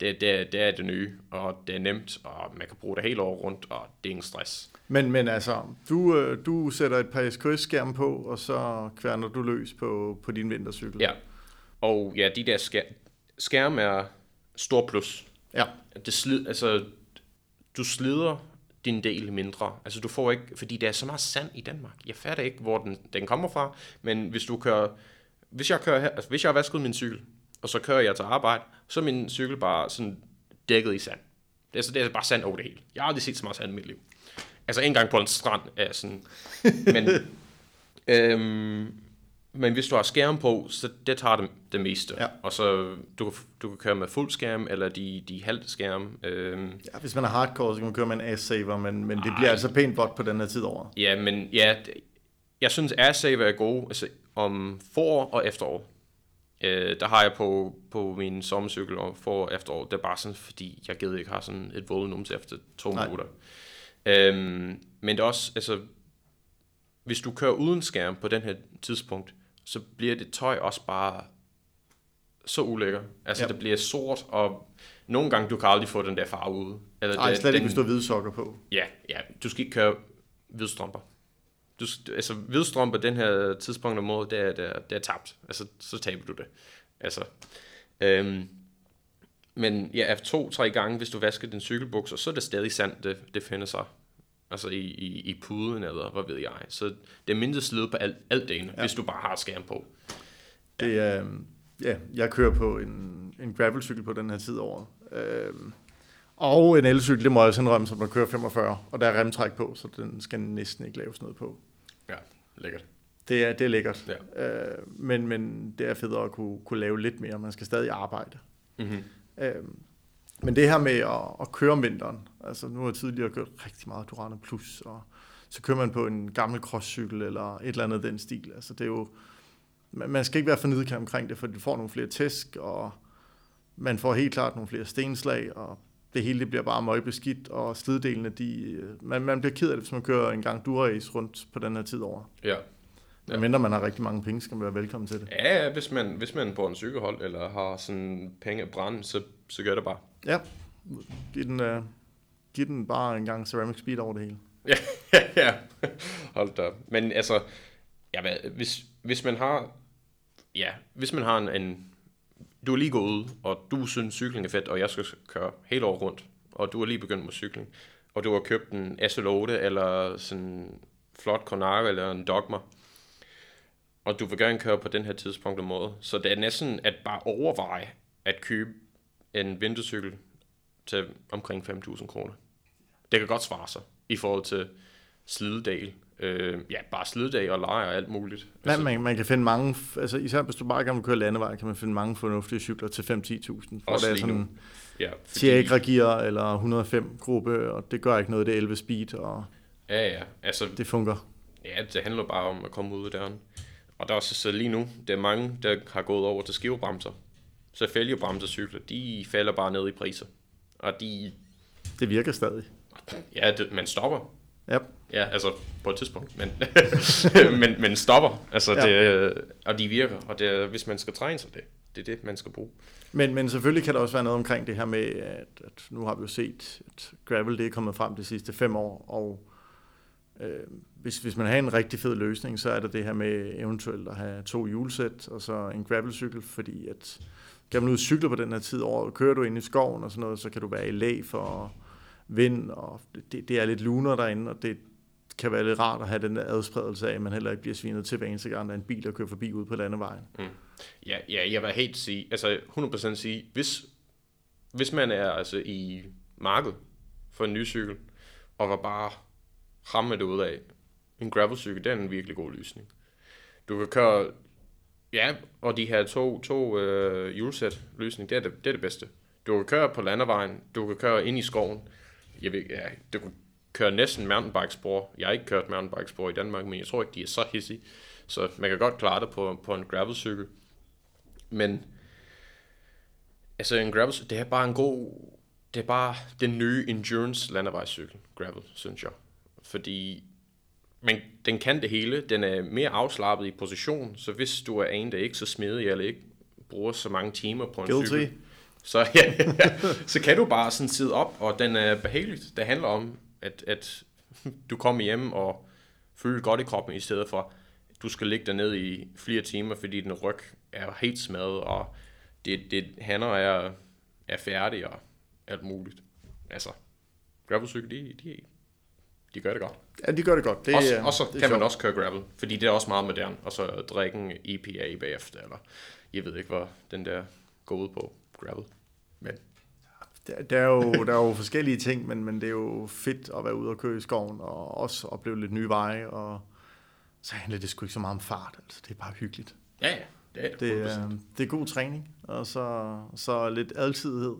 [SPEAKER 2] det, det, er, det er det nye, og det er nemt, og man kan bruge det hele år rundt, og det er ingen stress.
[SPEAKER 1] Men, men altså, du, øh, du sætter et par SKS-skærm på, og så kværner du løs på, på din vintercykel.
[SPEAKER 2] Ja, og ja, de der skær, skærm er stor plus.
[SPEAKER 1] ja.
[SPEAKER 2] Det slid, altså, du slider din del mindre. Altså du får ikke, fordi der er så meget sand i Danmark. Jeg fatter ikke, hvor den, den kommer fra, men hvis du kører, hvis jeg kører her, altså, hvis jeg har vasket min cykel, og så kører jeg til arbejde, så er min cykel bare sådan dækket i sand. Det er, så, det er bare sand over det hele. Jeg har aldrig set så meget sand i mit liv. Altså en gang på en strand er sådan, men, *laughs* øhm, men hvis du har skærm på, så det tager det, det meste.
[SPEAKER 1] Ja.
[SPEAKER 2] Og så du, kan- du kan køre med fuld skærm, eller de, de halvt skærm. Øhm,
[SPEAKER 1] ja. Hvis man er hardcore, så kan man køre med en ass-saver, men, men det bliver altså pænt vådt på den her tid over.
[SPEAKER 2] Ja, men ja, jeg synes AirSaver er gode altså, om forår og efterår. Øh, der har jeg på, på min sommercykel og forår og efterår. Det er bare sådan, fordi jeg gider ikke have sådan et volumen til efter to
[SPEAKER 1] Nej.
[SPEAKER 2] minutter. Øhm, men det er også, altså, hvis du kører uden skærm på den her tidspunkt, så bliver det tøj også bare så ulækker. Altså,
[SPEAKER 1] ja.
[SPEAKER 2] det bliver sort, og nogle gange, du kan aldrig få den der farve ud. Eller
[SPEAKER 1] Nej,
[SPEAKER 2] det,
[SPEAKER 1] slet ikke,
[SPEAKER 2] den,
[SPEAKER 1] hvis du har hvide sokker på.
[SPEAKER 2] Ja, ja, du skal ikke køre hvidstrømper. Du, altså, hvidstrømper den her tidspunkt om året, det er, det er, det er tabt. Altså, så taber du det. Altså, øhm, men ja, efter to-tre gange, hvis du vasker din cykelbukser, så er det stadig sandt, det, det finder sig. Altså i, i, i puden eller hvad ved jeg. Så det er mindre slid på alt, alt det ja. hvis du bare har skærm på.
[SPEAKER 1] Det er, ja, jeg kører på en, en gravelcykel på den her tid over. Øhm, og en elcykel, det må jeg også indrømme, som der kører 45, og der er remtræk på, så den skal næsten ikke laves noget på.
[SPEAKER 2] Ja, lækkert.
[SPEAKER 1] Det er, det er lækkert.
[SPEAKER 2] Ja.
[SPEAKER 1] Øh, men, men det er federe at kunne, kunne lave lidt mere. Man skal stadig arbejde.
[SPEAKER 2] Mm-hmm.
[SPEAKER 1] Øhm, men det her med at, at køre om vinteren, altså nu har jeg tidligere kørt rigtig meget Durana Plus, og så kører man på en gammel crosscykel eller et eller andet den stil. Altså det er jo, man skal ikke være for nidkær omkring det, for du får nogle flere tæsk, og man får helt klart nogle flere stenslag, og det hele det bliver bare møgbeskidt, og sliddelene, de, øh, man, man bliver ked af det, hvis man kører en gang Durace rundt på den her tid over.
[SPEAKER 2] Ja.
[SPEAKER 1] Ja. Mindre man har rigtig mange penge, skal man være velkommen til det.
[SPEAKER 2] Ja, hvis man, hvis man på en cykelhold eller har sådan penge at brænde, så, så gør det bare.
[SPEAKER 1] Ja, giv den, uh, giv den bare en gang ceramic speed over det hele. *laughs*
[SPEAKER 2] Ja, ja, ja. Hold da. op. Men altså, ja, hvad, hvis, hvis man har, ja, hvis man har en, en, du er lige gået ud, og du synes cykling er fedt, og jeg skal køre hele år rundt, og du er lige begyndt med cykling, og du har købt en SL8 eller sådan en flot Conago eller en Dogma, og du vil gerne køre på den her tidspunkt og måde. så det er næsten at bare overveje at købe en vintercykel til omkring 5.000 kroner. Det kan godt svare sig i forhold til slidedal. Øh, ja, bare slidedal og leje og alt muligt.
[SPEAKER 1] Man, man, man kan finde mange, altså især hvis du bare gerne vil køre landevej, kan man finde mange fornuftige cykler til 5-10.000. Hvor
[SPEAKER 2] Også
[SPEAKER 1] det er
[SPEAKER 2] nu.
[SPEAKER 1] sådan
[SPEAKER 2] ja,
[SPEAKER 1] Tiagra Gear eller 105 gruppe, og det gør ikke noget, det er 11 speed, og
[SPEAKER 2] Ja, ja. Altså,
[SPEAKER 1] det fungerer.
[SPEAKER 2] ja, det handler bare om at komme ud af døren. Og der er også så lige nu, der er mange, der har gået over til skivebremser. Så fælgebremsecykler, de falder bare ned i priser. Og de,
[SPEAKER 1] Det virker stadig.
[SPEAKER 2] Ja, det, man stopper.
[SPEAKER 1] Ja,
[SPEAKER 2] Ja, altså på et tidspunkt, men, *laughs* *laughs* men, men stopper. Altså,
[SPEAKER 1] Ja.
[SPEAKER 2] det, og de virker, og det, hvis man skal træne sig det, det er det, man skal bruge.
[SPEAKER 1] men, men selvfølgelig kan der også være noget omkring det her med, at, at nu har vi jo set, at gravel det er kommet frem de sidste fem år, og øh, hvis, hvis man har en rigtig fed løsning, så er det det her med eventuelt at have to hjulsæt og så en gravelcykel, fordi at kan man ud og cykle på den her tid over, kører du ind i skoven og sådan noget, så kan du være i læ for vind, og det, det er lidt luner derinde, og det kan være lidt rart at have den der adspredelse af, at man heller ikke bliver svinet til hver eneste gang, der er en bil, der kører forbi ude på landevejen. Mm.
[SPEAKER 2] Ja, ja jeg vil helt sige, altså 100% sige, hvis, hvis man er altså i markedet for en ny cykel, og var bare ramme det ud af, en gravelcykel, det er en virkelig god løsning. Du kan køre, ja, og de her to, to øh, hjulsæt løsning, det er det, det er det bedste. Du kan køre på landevejen, du kan køre ind i skoven, jeg ved, ja, du kan køre næsten mountainbikespor. Jeg har ikke kørt mountainbikespor i Danmark, men jeg tror ikke, de er så hissige. Så man kan godt klare det på, på en gravelcykel. Men Altså en gravel, det er bare en god, det er bare den nye endurance landevejscykel, gravel, synes jeg. Fordi men den kan det hele. Den er mere afslappet i position, så hvis du er en, der ikke så smidig, eller ikke bruger så mange timer på en
[SPEAKER 1] Guilty.
[SPEAKER 2] cykel, så, *laughs* ja, ja, så kan du bare sådan sidde op, og den er behageligt. Det handler om, at, at *laughs* du kommer hjem og føler godt i kroppen, i stedet for, du skal ligge der ned i flere timer, fordi din ryg er helt smadret, og det, det hænder er, er færdige og alt muligt. Altså, gravelcykel, de, de, de gør det godt.
[SPEAKER 1] Ja, de gør det godt. Det,
[SPEAKER 2] Også, og så
[SPEAKER 1] det
[SPEAKER 2] kan man
[SPEAKER 1] sjovt.
[SPEAKER 2] også køre gravel, fordi det er også meget moderne, og så drikke en EPA bagefter, eller jeg ved ikke, hvad den der går ud på, gravel. Men
[SPEAKER 1] Der, der, er jo, der er jo forskellige ting, men, men det er jo fedt at være ude og køre i skoven, og også opleve lidt nye veje, og så handler det sgu ikke så meget om fart. Altså, det er bare hyggeligt.
[SPEAKER 2] ja, ja, det er det.
[SPEAKER 1] Det,
[SPEAKER 2] 100%.
[SPEAKER 1] er, det er god træning, og så, så lidt altidighed.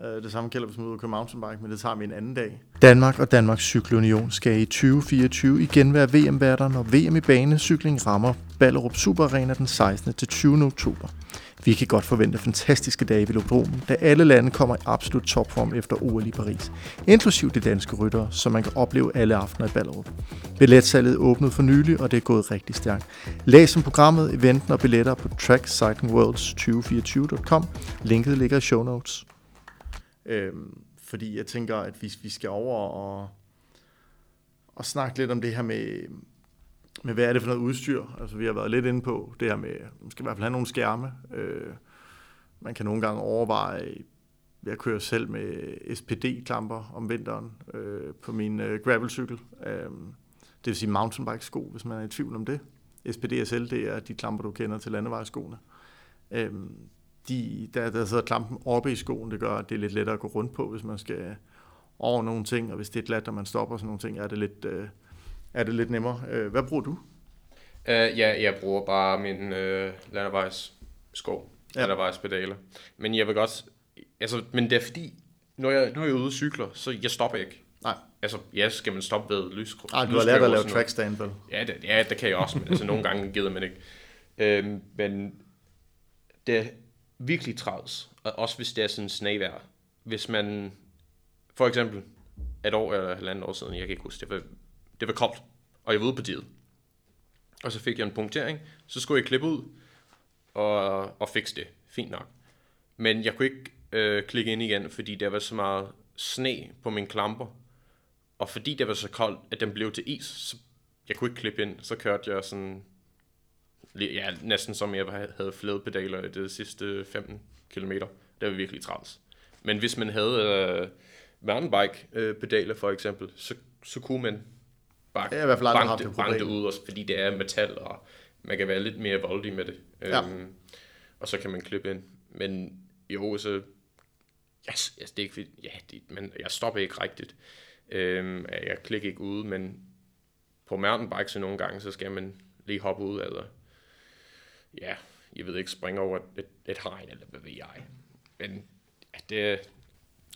[SPEAKER 1] Øh, Det samme gælder, hvis man er ude og køre mountainbike, men det tager vi en anden dag. Danmark og Danmarks Cykelunion skal i 2024 igen være VM-værter, når VM i banecykling rammer Ballerup Super Arena den 16. til 20. oktober. Vi kan godt forvente fantastiske dage i Velodromen, da alle lande kommer i absolut topform efter OL i Paris, inklusiv de danske ryttere, som man kan opleve alle aftener i Ballerup. Billetsalget åbnede for nylig, og det er gået rigtig stærkt. Læs om programmet, eventen og billetter på trackcyclingworlds2024.com. Linket ligger i show notes. Øhm, fordi jeg tænker, at vi, vi skal over og, og snakke lidt om det her med, men hvad er det for noget udstyr? Altså, vi har været lidt inde på det her med, man skal i hvert fald have nogle skærme. Øh, man kan nogle gange overveje, jeg kører selv med SPD-klamper om vinteren øh, på min øh, gravelcykel. Øh, det vil sige mountainbike-sko, hvis man er i tvivl om det. SPD SL, det er de klamper, du kender til landevejsskoene. Øh, de, der, der sidder klampen oppe i skoen, det gør, at det er lidt lettere at gå rundt på, hvis man skal over nogle ting, og hvis det er glat, og man stopper sådan nogle ting, er det lidt, øh, er det lidt nemmere. Øh, hvad bruger du?
[SPEAKER 2] Uh, ja, jeg bruger bare min uh, landevejssko,
[SPEAKER 1] Ja.
[SPEAKER 2] landevejspedaler. Men jeg vil godt, altså, men det er fordi, når jeg, når jeg er ude og cykler, så jeg stopper ikke.
[SPEAKER 1] Nej,
[SPEAKER 2] Altså, ja, skal man stoppe ved lys.
[SPEAKER 1] Ej, du har lært at lave trackstand, vel?
[SPEAKER 2] Ja, det, ja, det kan jeg også, men altså, nogle gange gider man ikke. Øhm, men det er virkelig træls, og også hvis det er sådan snevejr. Hvis man, for eksempel, et år eller et halvandet år siden, jeg kan ikke huske, det det var koldt, og jeg var ude på diet. Og så fik jeg en punktering, så skulle jeg klippe ud og, og fikse det. Fint nok. Men jeg kunne ikke øh, klikke ind igen, fordi der var så meget sne på mine klamper. Og fordi det var så koldt, at den blev til is, så jeg kunne ikke klippe ind. Så kørte jeg sådan, ja, næsten som jeg havde flædepedaler i de sidste 15 km. Det var virkelig træls. Men hvis man havde øh, mountainbike-pedaler øh, for eksempel, så, så kunne man bare
[SPEAKER 1] Jeg har i hvert fald
[SPEAKER 2] banke
[SPEAKER 1] haft
[SPEAKER 2] det,
[SPEAKER 1] det
[SPEAKER 2] banke det ud, også fordi det er metal, og man kan være lidt mere voldig med det.
[SPEAKER 1] Ja.
[SPEAKER 2] Øhm, og så kan man klippe ind. Men jo, så... Yes, yes, det er ikke ja, det, men jeg stopper ikke rigtigt. Øhm, jeg klikker ikke ud, men på mountainbike så nogle gange, så skal man lige hoppe ud, eller ja, jeg ved ikke, springe over et, et hegn, eller hvad ved jeg. Men ja, det,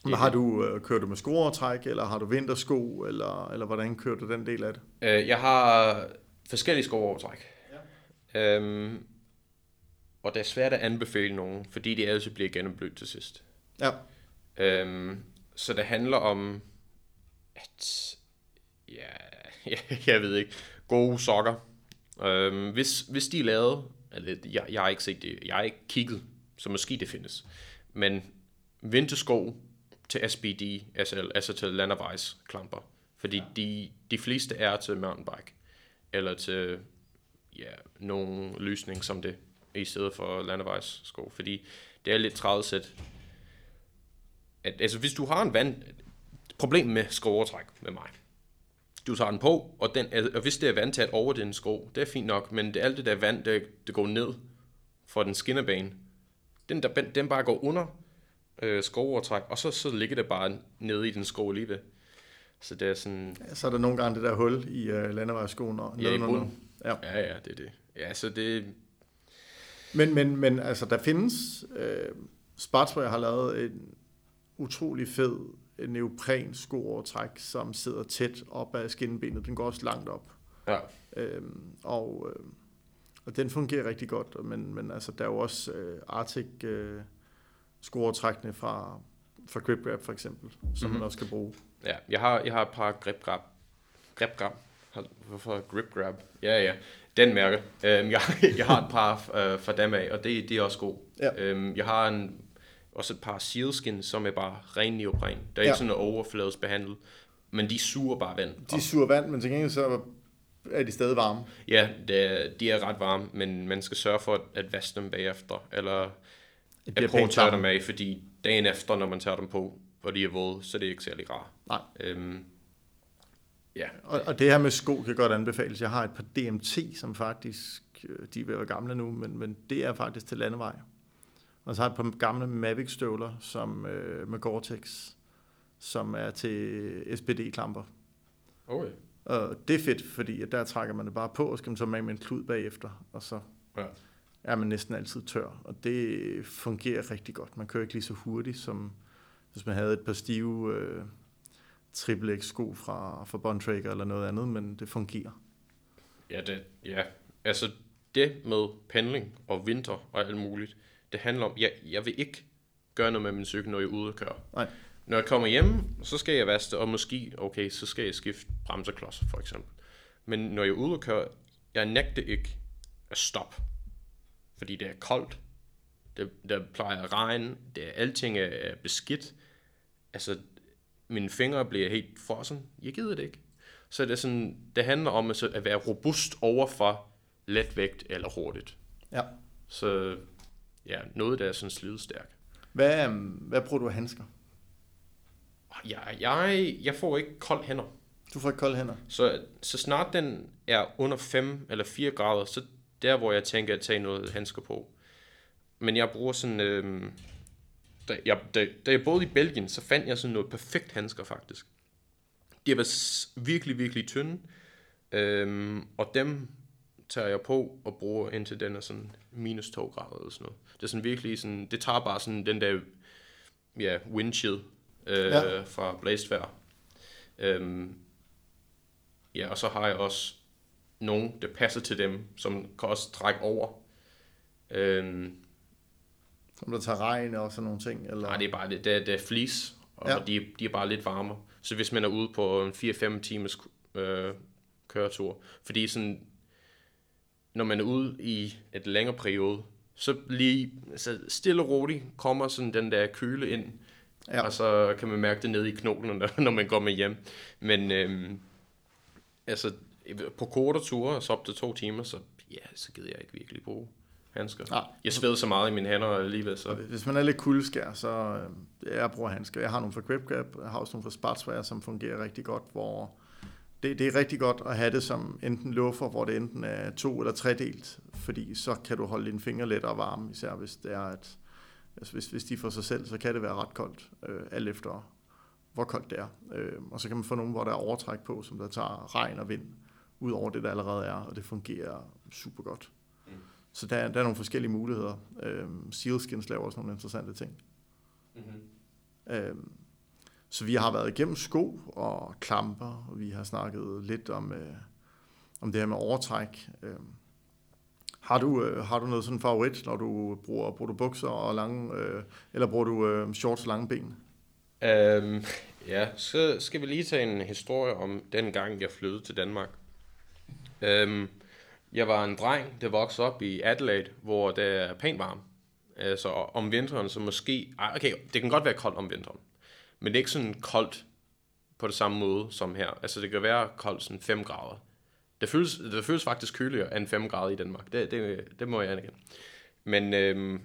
[SPEAKER 1] Men har du, øh, kører du med skruertræk, eller har du vintersko, eller, eller hvordan kører du den del af det?
[SPEAKER 2] Øh, jeg har forskellige skoovertræk. Ja. Øhm, og det er svært at anbefale nogen, fordi det altid bliver gennemblødt til sidst.
[SPEAKER 1] Ja,
[SPEAKER 2] Øhm, så det handler om, at, ja, *laughs* jeg ved ikke, gode sokker. Øhm, hvis, hvis de er lavet, eller jeg, jeg har ikke set det, jeg har ikke kigget, så måske det findes. Men vintersko til SBD, SL, altså til landevejsklamper. Fordi ja. de, de fleste er til mountainbike, eller til ja, nogle løsning som det, i stedet for landevejssko. Fordi det er lidt træls, at, at altså hvis du har en vand, problem med skoovertræk med mig. Du tager den på, og, den, og hvis det er vandtæt over den sko, det er fint nok, men det alt det der vand, der, der går ned for den skinnerbane, den, der, den bare går under øh, skoovertræk, og så, så ligger det bare nede i den sko alligevel. Så det er sådan,
[SPEAKER 1] så er der nogle gange det der hul i øh, landevejsskoen. Og
[SPEAKER 2] Ja, i bunden.
[SPEAKER 1] Ja.
[SPEAKER 2] ja, ja, det er det. Ja, så det,
[SPEAKER 1] Men, men, men altså, der findes... Øh, Spartspray har lavet en utrolig fed neopren skoovertræk, som sidder tæt op ad skinnebenet. Den går også langt op.
[SPEAKER 2] ja,
[SPEAKER 1] Øhm, og, øh, og den fungerer rigtig godt, men, men altså, der er jo også øh, Arctic øh, skrueovertrækkene fra, fra grip grab for eksempel, som mm-hmm. man også kan bruge.
[SPEAKER 2] Ja, jeg har, jeg har et par grip grab. Grip grab. Hvorfor grip grab? Ja, ja. Den mærke. Øhm, jeg, *laughs* jeg har et par øh, fra dem af, og det, det er også god.
[SPEAKER 1] Ja.
[SPEAKER 2] Øhm, jeg har en, også et par sealskin, som er bare ren neopren. Der er
[SPEAKER 1] Ja.
[SPEAKER 2] ikke sådan noget overfladesbehandlet, men de suger bare vand.
[SPEAKER 1] De suger vand, men til gengæld så er de stadig varme.
[SPEAKER 2] Ja, det de er ret varme, men man skal sørge for at, at vaske dem bagefter, eller
[SPEAKER 1] Det bliver
[SPEAKER 2] at prøve at tørre dem af, fordi dagen efter, når man tager dem på, og de er våde, så er det ikke særlig rart.
[SPEAKER 1] Nej.
[SPEAKER 2] Øhm, ja,
[SPEAKER 1] Og, og det her med sko kan godt anbefales. Jeg har et par DMT, som faktisk, øh, de er ved at være gamle nu, men, men det er faktisk til landevej. Og så har jeg et par gamle Mavic-støvler som, øh, med Gore-Tex, som er til SPD-klamper.
[SPEAKER 2] okay.
[SPEAKER 1] Og det er fedt, fordi at der trækker man det bare på, og skal man så med med en klud bagefter, og så
[SPEAKER 2] Ja.
[SPEAKER 1] Er man næsten altid tør. Og det fungerer rigtig godt. Man kører ikke lige så hurtigt, som hvis man havde et par stive øh, triple sko fra, fra Bontrager eller noget andet, men det fungerer.
[SPEAKER 2] Ja, det, ja, altså det med pendling og vinter og alt muligt, det handler om, jeg, jeg vil ikke gøre noget med min cykel, når jeg er ude at køre.
[SPEAKER 1] Nej.
[SPEAKER 2] Når jeg kommer hjem, så skal jeg vaske og måske, okay, så skal jeg skifte bremseklodser for eksempel. Men når jeg er ude at køre, jeg nægter ikke at stoppe. Fordi det er koldt, det, der plejer at regne, det er, alting er, er beskidt. Altså, mine fingre bliver helt frossen. Jeg gider det ikke. Så det, er sådan, det handler om altså, at være robust over for letvægt eller hurtigt.
[SPEAKER 1] Ja.
[SPEAKER 2] Så ja, noget, der er sådan slidstærk.
[SPEAKER 1] Hvad, øhm, hvad bruger du af handsker?
[SPEAKER 2] Jeg, jeg, jeg får ikke kold hænder.
[SPEAKER 1] Du får ikke kolde hænder.
[SPEAKER 2] Så, så snart den er under 5 eller 4 grader, så der, hvor jeg tænker at tage noget handsker på. Men jeg bruger sådan... Øh, da, jeg, da, da jeg boede i Belgien, så fandt jeg sådan noget perfekt handsker faktisk. De var virkelig, virkelig tynde. Øhm, og dem tager jeg på og bruger indtil den er sådan minus 2 grader eller sådan noget. Det er sådan virkelig sådan, det tager bare sådan den der, ja, windchill øh,
[SPEAKER 1] Ja.
[SPEAKER 2] ja. fra blæstvær. Øhm, ja, og så har jeg også nogen, der passer til dem, som kan også trække over. Øhm,
[SPEAKER 1] Som der tager regn og sådan nogle ting? Eller?
[SPEAKER 2] Nej, det er bare det, det, er, det er fleece, og
[SPEAKER 1] Ja.
[SPEAKER 2] de, de er bare lidt varmere. Så hvis man er ude på en 4-5 timers øh, køretur, fordi sådan, når man er ude i et længere periode, så lige så stille og roligt kommer sådan den der køle ind,
[SPEAKER 1] Ja.
[SPEAKER 2] og så kan man mærke det nede i knoglen, når, *laughs* når man går med hjem. Men øhm, altså, på korte ture, så op til to timer, så ja, så gider jeg ikke virkelig bruge handsker.
[SPEAKER 1] Nej.
[SPEAKER 2] Jeg sveder så meget i mine hænder alligevel, så...
[SPEAKER 1] Hvis man er lidt kuldeskær, så øh, jeg bruger handsker. Jeg har nogle fra Grip Grab, jeg har også nogle fra Spartswear, som fungerer rigtig godt, hvor det, det er rigtig godt at have det som enten luffer, hvor det enten er to eller tredelt, fordi så kan du holde dine fingre lettere varme, især hvis det er at, altså hvis, hvis de får sig selv, så kan det være ret koldt, øh, alt efter hvor koldt det er. Øh, og så kan man få nogle, hvor der er overtræk på, som der tager regn og vind, ud over det, der allerede er, og det fungerer super godt. Så der, der er nogle forskellige muligheder. Øhm, Sealskins laver også nogle interessante ting.
[SPEAKER 2] Mm-hmm.
[SPEAKER 1] Øhm, så vi har været igennem sko og klamper, og vi har snakket lidt om, øh, om det her med overtræk. Øhm, har, du, øh, har du noget sådan favorit, når du bruger, bruger du bukser og lange, øh, eller bruger du øh, shorts og lange ben?
[SPEAKER 2] Øhm, ja, så skal vi lige tage en historie om den gang, jeg flyttede til Danmark. Øhm, jeg var en dreng, der voksede op i Adelaide, hvor det er pænt varmt. Altså om vinteren, så måske... Okay, det kan godt være koldt om vinteren. Men det er ikke sådan koldt på det samme måde som her. Altså det kan være koldt sådan 5 grader. Det føles, det føles faktisk køligere end 5 grader i Danmark. Det, det, det må jeg anerkende. Men øhm,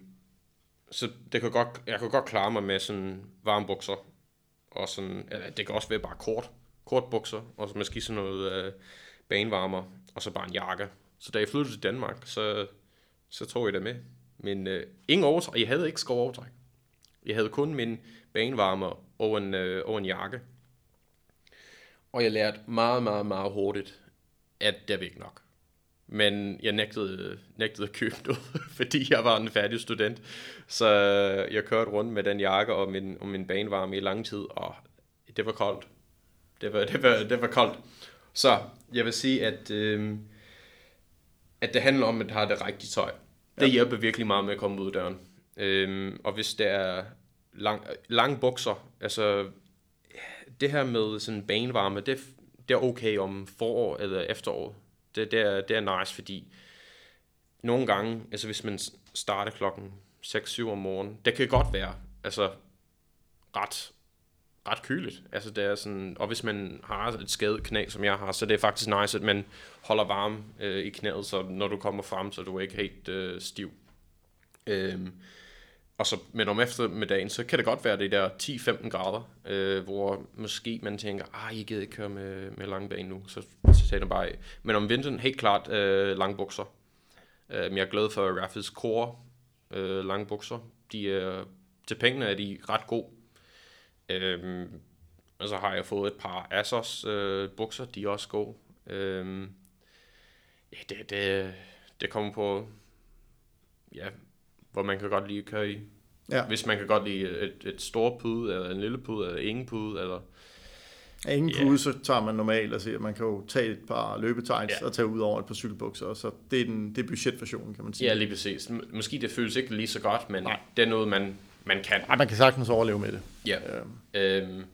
[SPEAKER 2] så det kan godt, jeg kan godt klare mig med sådan varme bukser. Og sådan, eller det kan også være bare kort, kort bukser, og så måske sådan noget øh, banevarmer, og så bare en jakke. Så da jeg flyttede til Danmark, så, så tog jeg det med. Men øh, ingen overtræk. Jeg havde ikke skov overtræk. Jeg havde kun min banevarmer og en, øh, og en jakke. Og jeg lærte meget, meget, meget hurtigt, at det var ikke nok. Men jeg nægtede, nægtede at købe noget, *laughs* fordi jeg var en færdig student. Så øh, jeg kørte rundt med den jakke og min, og min banevarme i lang tid, og det var koldt. Det var, *laughs* det var, det var koldt. Så jeg vil sige, at, øh, at det handler om, at have det rigtige tøj. Det hjælper virkelig meget med at komme ud af døren. Øhm, og hvis der er lang, lange bukser, altså det her med sådan banevarme, det, det er okay om forår eller efterår. Det, det, er, det er nice, fordi nogle gange, altså hvis man starter klokken 6-7 om morgenen, det kan godt være, altså ret, ret køligt. Altså det er sådan, og hvis man har et skadet knæ, som jeg har, så det er faktisk nice, at man holder varme øh, i knæet, så når du kommer frem, så du er ikke helt øh, stiv. Øhm, og så, men om eftermiddagen, så kan det godt være det der 10-15 grader, øh, hvor måske man tænker, ah, jeg gider ikke køre med, med langbane nu, så, så tager det bare af. Men om vinteren, helt klart øh, langbukser. Øh, jeg er glad for Raffles Core øh, langbukser. De er, til pengene er de ret gode. Øh, og så har jeg fået et par Asos øh, bukser, de er også gode. Øh, ja, det, det, det kommer på, ja, hvor man kan godt lide at køre i. Ja. Hvis man kan godt lide et, et stort pude, eller en lille pude, eller ingen pude, eller...
[SPEAKER 1] Ja, ingen yeah. pude, så tager man normalt, altså man kan jo tage et par løbetights yeah. og tage ud over et par cykelbukser, så det er, den, det er budgetversionen, kan man sige.
[SPEAKER 2] Ja, lige præcis. Måske det føles ikke lige så godt, men Nej. det er noget, man, man kan.
[SPEAKER 1] Nej, man kan sagtens overleve med det.
[SPEAKER 2] Ja. Øhm. Øhm,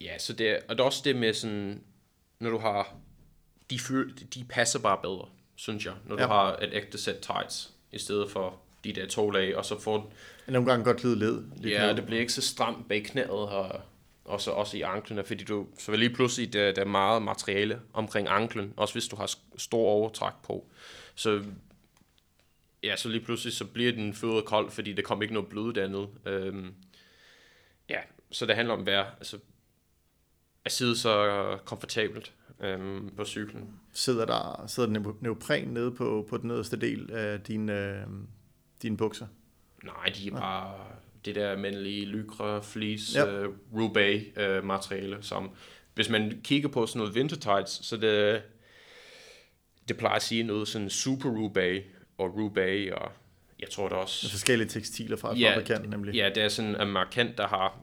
[SPEAKER 2] ja, så det, og det er også det med sådan, når du har, de, de passer bare bedre, synes jeg, når du ja. har et ægte sæt tights i stedet for de der to lag, og så får...
[SPEAKER 1] Nogle gange godt lide led.
[SPEAKER 2] Ja, det bliver ikke så stramt bag knæet, og, og så også i anklerne, fordi du, så vil lige pludselig, der, der er meget materiale omkring anklen, også hvis du har stor overtræk på. Så ja, så lige pludselig, så bliver den fødder kold, fordi der kommer ikke noget blod dernede. Øhm, ja, så det handler om at være, altså, at sidde så komfortabelt øhm, på cyklen.
[SPEAKER 1] Sidder der, sidder der neopren nede på, på den nederste del af din, øh, dine bukser?
[SPEAKER 2] Nej, de er bare det der almindelige lycra, fleece, ja. uh, roubaix uh, materiale, som hvis man kigger på sådan noget winter tights, så det, det plejer at sige noget sådan super roubaix og roubaix, og jeg tror det også...
[SPEAKER 1] Forskellige tekstiler fra ja, fabrikanten nemlig.
[SPEAKER 2] Ja, det er sådan en markant, der har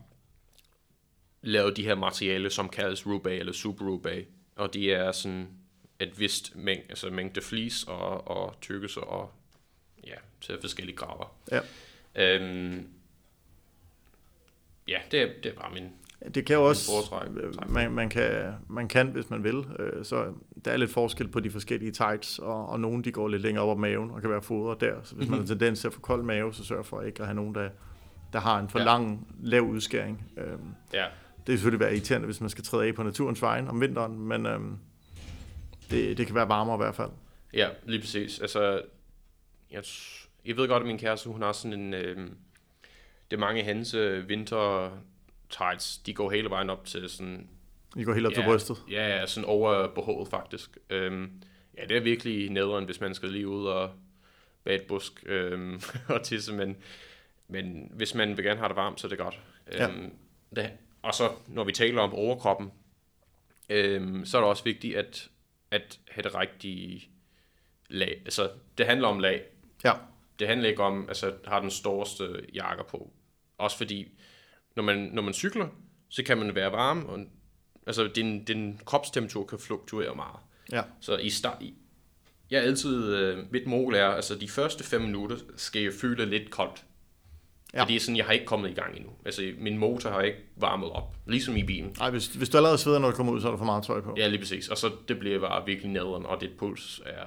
[SPEAKER 2] lavet de her materialer, som kaldes roubaix eller super roubaix, og de er sådan et vist mængde, altså mængde flis og, og tykkelse og ja, til forskellige grader. Ja. Øhm, ja, det er, det er bare min
[SPEAKER 1] det kan jo også, man, man, kan, man kan, hvis man vil, øh, så der er lidt forskel på de forskellige tights, og, og nogle de går lidt længere op ad maven, og kan være fodret der, så hvis mm-hmm. man har tendens til at få kold mave, så sørg for ikke at have nogen, der, der har en for ja. lang, lav udskæring. Øhm, ja. Det er selvfølgelig være irriterende, hvis man skal træde af på naturens vejen om vinteren, men øhm, det, det kan være varmere i hvert fald.
[SPEAKER 2] Ja, lige præcis. Altså, jeg, jeg ved godt, at min kæreste, hun har sådan en... Øh, det er mange hendes øh, vinter tights, de går hele vejen op til sådan...
[SPEAKER 1] De går helt op ja, til brystet?
[SPEAKER 2] Ja, ja, sådan over behovet faktisk. Øhm, ja, det er virkelig nederen, hvis man skal lige ud og bage et busk øhm, *laughs* og tisse, men, men hvis man vil gerne have det varmt, så er det godt. Ja. Øhm, det, og så, når vi taler om overkroppen, øhm, så er det også vigtigt at, at have det rigtige lag. Altså, det handler om lag. Ja. Det handler ikke om, altså, har den største jakker på. Også fordi, når man, når man cykler, så kan man være varm, og altså, din, din kropstemperatur kan fluktuere meget. Ja. Så i start, jeg er altid, øh, mit mål er, altså de første fem minutter skal jeg føle lidt koldt. Ja. Fordi sådan, jeg har ikke kommet i gang endnu. Altså, min motor har ikke varmet op, ligesom i bilen.
[SPEAKER 1] Nej, hvis, hvis du allerede sveder, når du kommer ud, så er der for meget tøj på.
[SPEAKER 2] Ja, lige præcis. Og så det bliver bare virkelig nederen, og dit puls er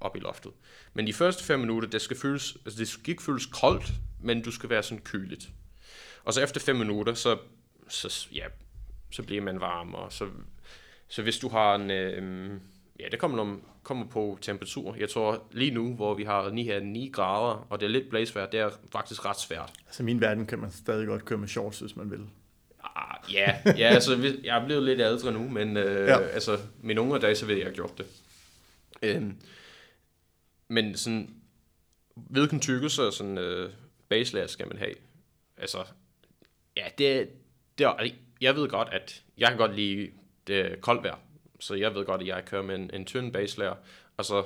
[SPEAKER 2] op i loftet. Men de første fem minutter, det skal, føles, altså det skal ikke føles koldt, men du skal være sådan køligt. Og så efter fem minutter, så, så, ja, så bliver man varm, og så, så hvis du har en, øh, ja, det kommer, når, kommer på temperatur. Jeg tror lige nu, hvor vi har 9, 9 grader, og det er lidt blæsvejr, det er faktisk ret svært.
[SPEAKER 1] Altså min verden kan man stadig godt køre med shorts, hvis man vil.
[SPEAKER 2] Ah, ja, ja altså, jeg er blevet lidt ældre nu, men øh, ja. altså, mine unge dage, så vil jeg have gjort det. Øhm, men sådan, hvilken tykkelse og sådan øh, skal man have? Altså, ja, det, det er, jeg ved godt, at jeg kan godt lide det koldt vejr, så jeg ved godt, at jeg kører med en, en tynd baselayer, og så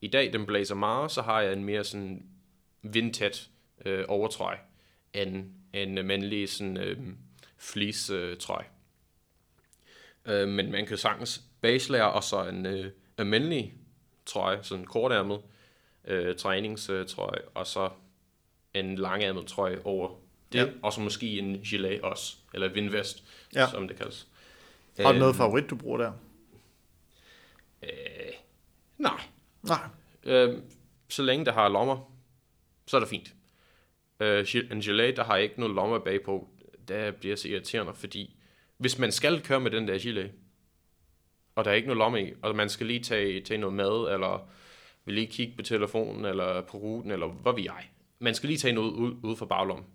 [SPEAKER 2] i dag, den blæser meget, så har jeg en mere sådan vindtæt øh, overtrøje, end en mandlig sådan øh, fleece øh, trøje. Øh, men man kan sagtens baselayer og så en øh, almindelig trøje, sådan kortærmet, øh, træningstrøje, og så en langærmet trøje over det,
[SPEAKER 1] Ja.
[SPEAKER 2] og så måske en gilet også, eller vindvest,
[SPEAKER 1] Ja.
[SPEAKER 2] som det kaldes.
[SPEAKER 1] Har du noget
[SPEAKER 2] Øhm,
[SPEAKER 1] favorit, du bruger der?
[SPEAKER 2] Øh, nej,
[SPEAKER 1] Nej.
[SPEAKER 2] øh, så længe der har lommer, så er det fint. Øh, en gilet, der har ikke noget lommer bagpå, der bliver så irriterende, fordi hvis man skal køre med den der gilet, og der er ikke noget lomme i, og man skal lige tage, tage noget mad, eller vil lige kigge på telefonen, eller på ruten, eller hvad vi jeg. Man skal lige tage noget ud, ud fra baglommen.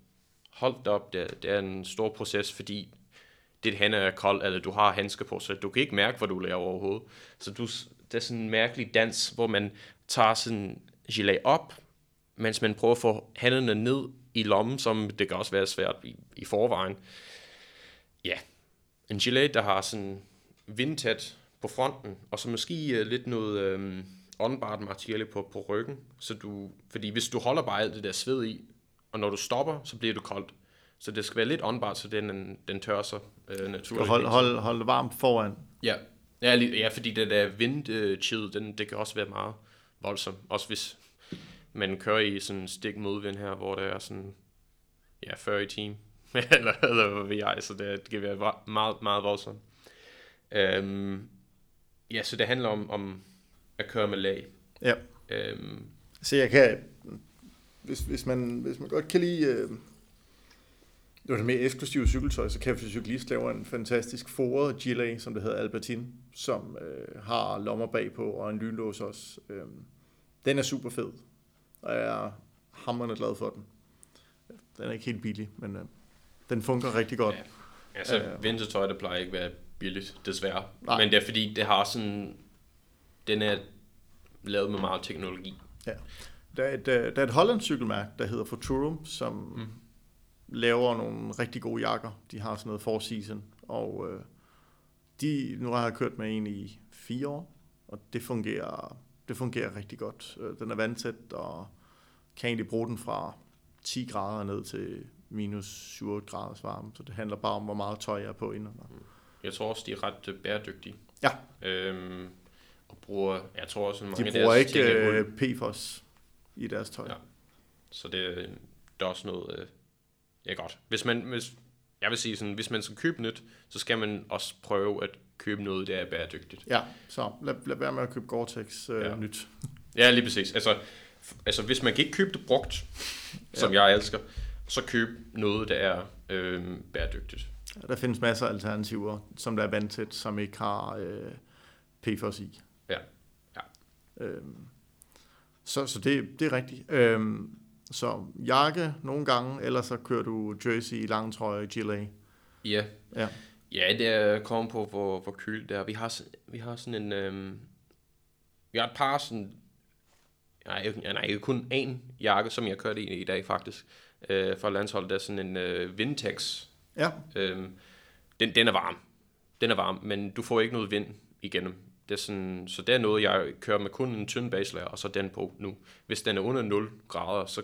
[SPEAKER 2] Hold da op, det, det er en stor proces, fordi dit hænder er kold, eller du har handsker på, så du kan ikke mærke, hvad du laver overhovedet. Så du, det er sådan en mærkelig dans, hvor man tager sådan gilet op, mens man prøver at få hænderne ned i lommen, som det kan også være svært i, i forvejen. Ja, en gilet, der har sådan vindtæt på fronten, og så måske uh, lidt noget øhm, åndbart materiale på, på ryggen, så du, fordi hvis du holder bare alt det der sved i, og når du stopper, så bliver du koldt. Så det skal være lidt åndbart, så den, den tør sig øh, naturligt.
[SPEAKER 1] hold, hold, hold det varmt foran.
[SPEAKER 2] Ja, ja, lige- ja fordi det der vindchill, den, det kan også være meget voldsomt. Også hvis man kører i sådan en stik modvind her, hvor der er sådan, ja, 40 i time, *laughs* eller, eller hvad ved jeg, så det, det kan være meget, meget voldsomt. Øhm, ja, så det handler om, om at køre med lag.
[SPEAKER 1] Ja.
[SPEAKER 2] Øhm,
[SPEAKER 1] Så jeg kan, hvis, hvis, man, hvis man godt kan lide øh, det det mere eksklusive cykeltøj, så Café Cyklist laver en fantastisk foret gilet, som det hedder Albertine, som øh, har lommer bagpå og en lynlås også. Øh, den er super fed, og jeg er hammerende glad for den. Den er ikke helt billig, men øh, den fungerer rigtig godt.
[SPEAKER 2] Ja. Altså,
[SPEAKER 1] Øh.
[SPEAKER 2] vintertøj, det plejer ikke at være billigt, desværre.
[SPEAKER 1] Nej.
[SPEAKER 2] Men det er fordi, det har sådan... Den er lavet med meget teknologi.
[SPEAKER 1] Ja. Der er et, øh, der er et hollandsk cykelmærke, der hedder Futurum, som mm. laver nogle rigtig gode jakker. De har sådan noget for season, og øh, de, nu har jeg kørt med en i fire år, og det fungerer, det fungerer rigtig godt. Øh, Den er vandtæt, og kan egentlig bruge den fra 10 grader ned til minus 7 graders varme, så det handler bare om, hvor meget tøj jeg er på indenunder.
[SPEAKER 2] Jeg tror også, de er ret øh, bæredygtige.
[SPEAKER 1] Ja.
[SPEAKER 2] Øhm, og bruger, jeg tror også, mange
[SPEAKER 1] De bruger
[SPEAKER 2] deres
[SPEAKER 1] ikke øh, PFOS i deres tøj.
[SPEAKER 2] Ja. Så det, er- det er også noget, øh, ja godt. Hvis man, hvis, jeg vil sige sådan, hvis man skal købe nyt, så skal man også prøve at købe noget, der er bæredygtigt.
[SPEAKER 1] Ja, så lad, lad være med at købe Gore-Tex øh, ja.
[SPEAKER 2] Ja.
[SPEAKER 1] nyt.
[SPEAKER 2] Ja, lige præcis. Altså, altså hvis man kan ikke købe det brugt, som jeg elsker, så køb noget, der er øh, bæredygtigt.
[SPEAKER 1] Der findes masser af alternativer, som der er vandtæt, som ikke har øh, PFOS i.
[SPEAKER 2] Ja. Ja.
[SPEAKER 1] Øhm, så så det, det er rigtigt. Øhm, så jakke nogle gange, eller så kører du jersey i lang trøje, gilet.
[SPEAKER 2] Ja,
[SPEAKER 1] Ja.
[SPEAKER 2] Ja, det er kommet på, hvor, hvor køligt det er. Vi har, vi har sådan en... Øhm, vi har et par sådan... Nej, nej, kun én jakke, som jeg kørte i i dag faktisk. Øh, for landsholdet, der er sådan en øh, Vintex.
[SPEAKER 1] Ja,
[SPEAKER 2] Øhm, den, den er varm. Den er varm, men du får ikke noget vind igennem. Det er sådan, så det er noget, jeg kører med kun en tynd baselærer, og så den på nu. Hvis den er under 0 grader, så,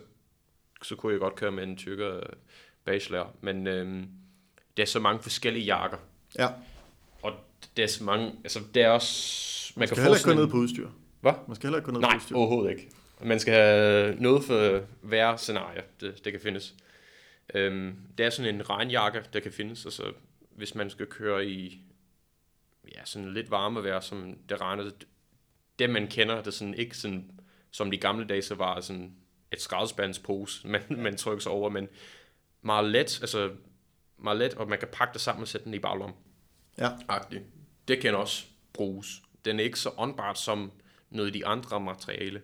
[SPEAKER 2] så kunne jeg godt køre med en tykkere baselærer. Men øhm, det er så mange forskellige jakker.
[SPEAKER 1] ja.
[SPEAKER 2] Og det er så mange, altså det er også... Man,
[SPEAKER 1] Man skal heller ikke gå ned på udstyr.
[SPEAKER 2] Hvad?
[SPEAKER 1] Man skal heller ikke gå ned
[SPEAKER 2] Nej,
[SPEAKER 1] på udstyr.
[SPEAKER 2] overhovedet ikke. Man skal have noget for hver scenarie, det, det kan findes. Øhm, det er sådan en regnjakke, der kan findes, og så hvis man skal køre i ja, sådan lidt varme vejr, som det regner, det, man kender, det er sådan ikke sådan, som de gamle dage, så var sådan et skraldespandspose, *laughs* man, man trykker sig over, men meget let, altså meget let, og man kan pakke det sammen og sætte den i baglommen
[SPEAKER 1] Ja,
[SPEAKER 2] agtig. Det kan også bruges. Den er ikke så åndbart som noget af de andre materiale,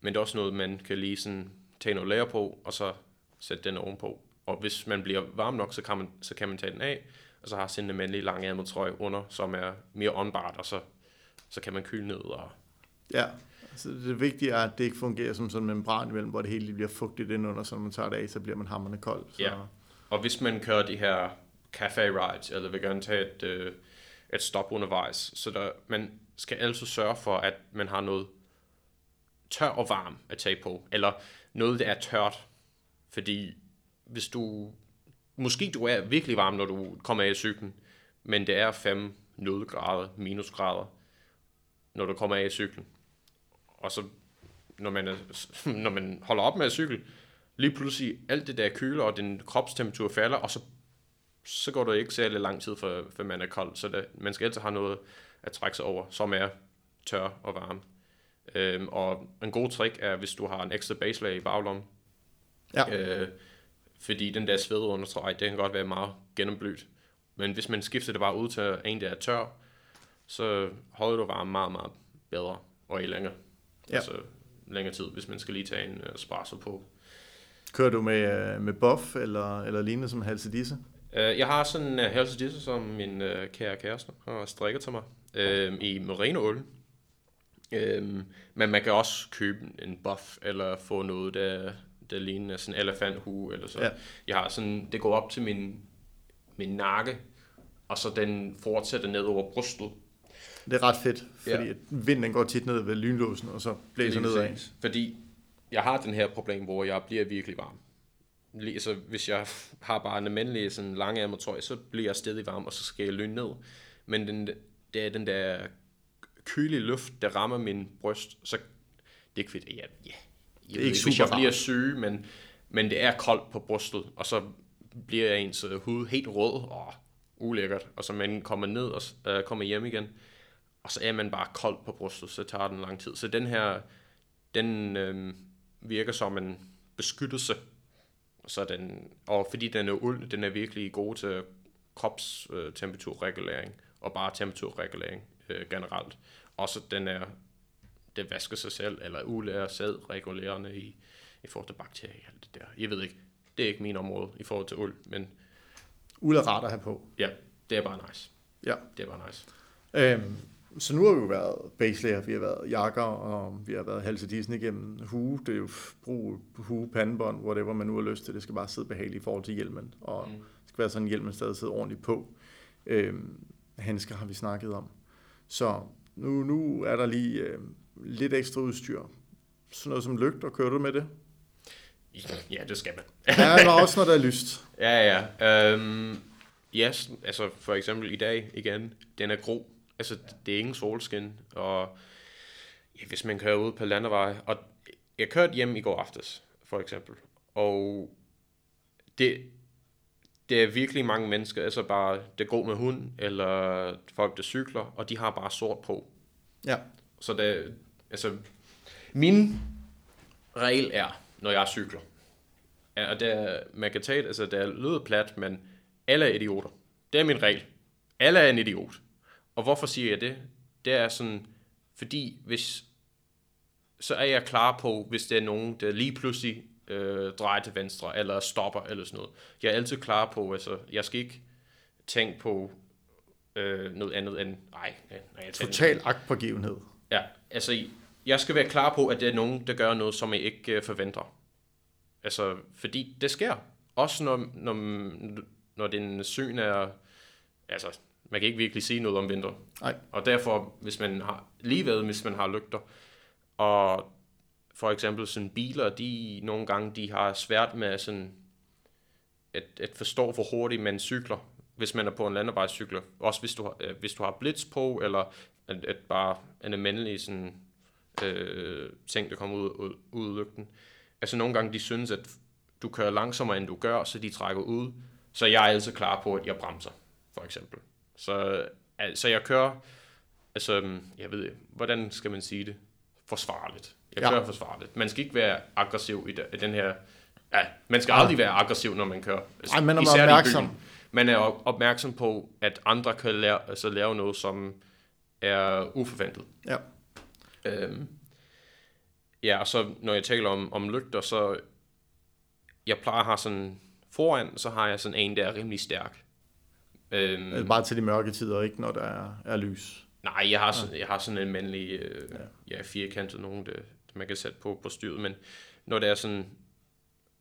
[SPEAKER 2] men det er også noget, man kan lige sådan tage noget lager på, og så sætte den ovenpå. Og hvis man bliver varm nok, så kan man, så kan man tage den af, og så har sådan en almindelig langærmet trøje under, som er mere åndbart, og så, så kan man køle ned. Og,
[SPEAKER 1] ja. Altså, det vigtige er, at det ikke fungerer som sådan en membran imellem, hvor det hele bliver fugtigt indenunder, så når man tager det af, så bliver man hammerne kold. Så,
[SPEAKER 2] Ja. og hvis man kører de her café rides, eller vil gerne tage et, øh, et stop undervejs, så der, man skal altid sørge for, at man har noget tør og varm at tage på, eller noget, der er tørt. Fordi hvis du, måske du er virkelig varm, når du kommer af cyklen, men det er 5 0 grader, minusgrader, når du kommer af cyklen. Og så, når man, er, *laughs* når man holder op med at cykle, lige pludselig alt det der køler, og din kropstemperatur falder, og så, så går det ikke særlig lang tid, for, for man er kold. Så det, man skal altid have noget at trække sig over, som er tør og varm. Øhm, og en god trick er, hvis du har en ekstra baselag i baglommen.
[SPEAKER 1] Ja.
[SPEAKER 2] Øh, fordi den der understreg, det kan godt være meget gennemblødt. Men hvis man skifter det bare ud til en, der er tør, så holder du varme meget, meget bedre og i længere.
[SPEAKER 1] Ja.
[SPEAKER 2] Altså længere tid, hvis man skal lige tage en uh, espresso på.
[SPEAKER 1] Kører du med, øh, med buff eller, eller lignende som halsedisse?
[SPEAKER 2] Uh, jeg har sådan en uh, halsedisse, som min uh, kære kæreste har strikket til mig uh, i merino uld. Uh, men man kan også købe en buff, eller få noget, der, der ligner sådan en elefanthue, eller så.
[SPEAKER 1] Ja.
[SPEAKER 2] Jeg har sådan, det går op til min, min nakke, og så den fortsætter ned over brystet.
[SPEAKER 1] Det er ret fedt, fordi
[SPEAKER 2] Ja.
[SPEAKER 1] vinden går tit ned ved lynlåsen, og så blæser nedad.
[SPEAKER 2] præcis. Fordi jeg har den her problem, hvor jeg bliver virkelig varm. Så hvis jeg har bare en almindelig sådan langærmet trøje, så bliver jeg stadig varm, og så skal jeg lyne ned. Men den, det er den der kølige luft, der rammer min bryst, så det er ikke fedt. Ja, ja. Jeg
[SPEAKER 1] er
[SPEAKER 2] ved
[SPEAKER 1] ikke
[SPEAKER 2] hvis jeg
[SPEAKER 1] super
[SPEAKER 2] bliver syg, men, men det er koldt på brystet, og så bliver ens øh, hud helt rød og ulækkert, og så man kommer ned og øh, kommer hjem igen, og så er man bare kold på brystet, så tager den lang tid. Så den her, den øh, virker som en beskyttelse, så den, og fordi den er uld, den er virkelig god til kropstemperaturregulering, og bare temperaturregulering øh, generelt. Også den er, det vasker sig selv, eller uld er sædregulerende i, i forhold til bakterier og alt det der. Jeg ved ikke, det er ikke min område i forhold til uld, men
[SPEAKER 1] Uld er rart at have på.
[SPEAKER 2] ja, det er bare nice.
[SPEAKER 1] Ja.
[SPEAKER 2] Det er bare nice.
[SPEAKER 1] Øhm, så nu har vi jo været baselayer, vi har været jakker, og vi har været halsedisen igennem hue. Det er jo brug hue, pandebånd, whatever man nu har lyst til. Det skal bare sidde behageligt i forhold til hjelmen, og mm. det skal være sådan, at hjelmen stadig sidder ordentligt på. Øhm, handsker har vi snakket om. Så nu, nu er der lige øh, lidt ekstra udstyr. Sådan noget som lygter, kører du med det?
[SPEAKER 2] Ja, det skal man.
[SPEAKER 1] Ja, eller også når der er lyst. *laughs*
[SPEAKER 2] Ja, ja. Øhm, yes, altså for eksempel i dag igen, den er grå. Altså, det er ingen solskin, og ja, hvis man kører ud på landevej, og jeg kørte hjem i går aftes, for eksempel, og det, det er virkelig mange mennesker, altså bare, det går med hund, eller folk, der cykler, og de har bare sort på.
[SPEAKER 1] Ja,
[SPEAKER 2] så det, altså, min regel er, når jeg cykler, og det man kan tage altså det lyder plat, men alle er idioter. Det er min regel. Alle er en idiot. Og hvorfor siger jeg det? Det er sådan, fordi hvis, så er jeg klar på, hvis der er nogen, der lige pludselig øh, drejer til venstre, eller stopper, eller sådan noget. Jeg er altid klar på, altså, jeg skal ikke tænke på øh, noget andet end, nej, nej jeg tænker-
[SPEAKER 1] total agtpågivenhed.
[SPEAKER 2] Ja, altså, jeg skal være klar på, at det er nogen, der gør noget, som jeg ikke øh, forventer. Altså, fordi det sker. Også når, når, når den syn er... Altså, man kan ikke virkelig sige noget om vinter.
[SPEAKER 1] Nej.
[SPEAKER 2] Og derfor, hvis man har... Lige ved, hvis man har lygter, og for eksempel sådan biler, de nogle gange, de har svært med sådan at, at forstå, hvor hurtigt man cykler, hvis man er på en landevejscykler. Også hvis du har, øh, hvis du har blitz på, eller at, at bare en almindelig sådan, øh, ting, der kommer ud, ud, ud af lygten. Altså nogle gange, de synes, at du kører langsommere, end du gør, så de trækker ud. Så jeg er altid klar på, at jeg bremser, for eksempel. Så, altså jeg kører, altså, jeg ved hvordan skal man sige det? Forsvarligt. Jeg
[SPEAKER 1] Ja.
[SPEAKER 2] kører forsvarligt. Man skal ikke være aggressiv i, de, i den her... Ja, man skal aldrig være aggressiv, når man kører.
[SPEAKER 1] Ej, man er opmærksom.
[SPEAKER 2] Man er op- opmærksom på, at andre kan lave, altså lave noget, som er uforventet.
[SPEAKER 1] Ja.
[SPEAKER 2] Øhm, ja, og så når jeg taler om, om lygter, så jeg plejer at have sådan foran, så har jeg sådan en, der er rimelig stærk. Øhm,
[SPEAKER 1] Altså bare til de mørke tider, ikke når der er, er lys.
[SPEAKER 2] Nej, jeg har sådan, jeg har sådan en almindelig øh, ja. Ja, firkantet nogen, der, der man kan sætte på, på styret, men når det er sådan,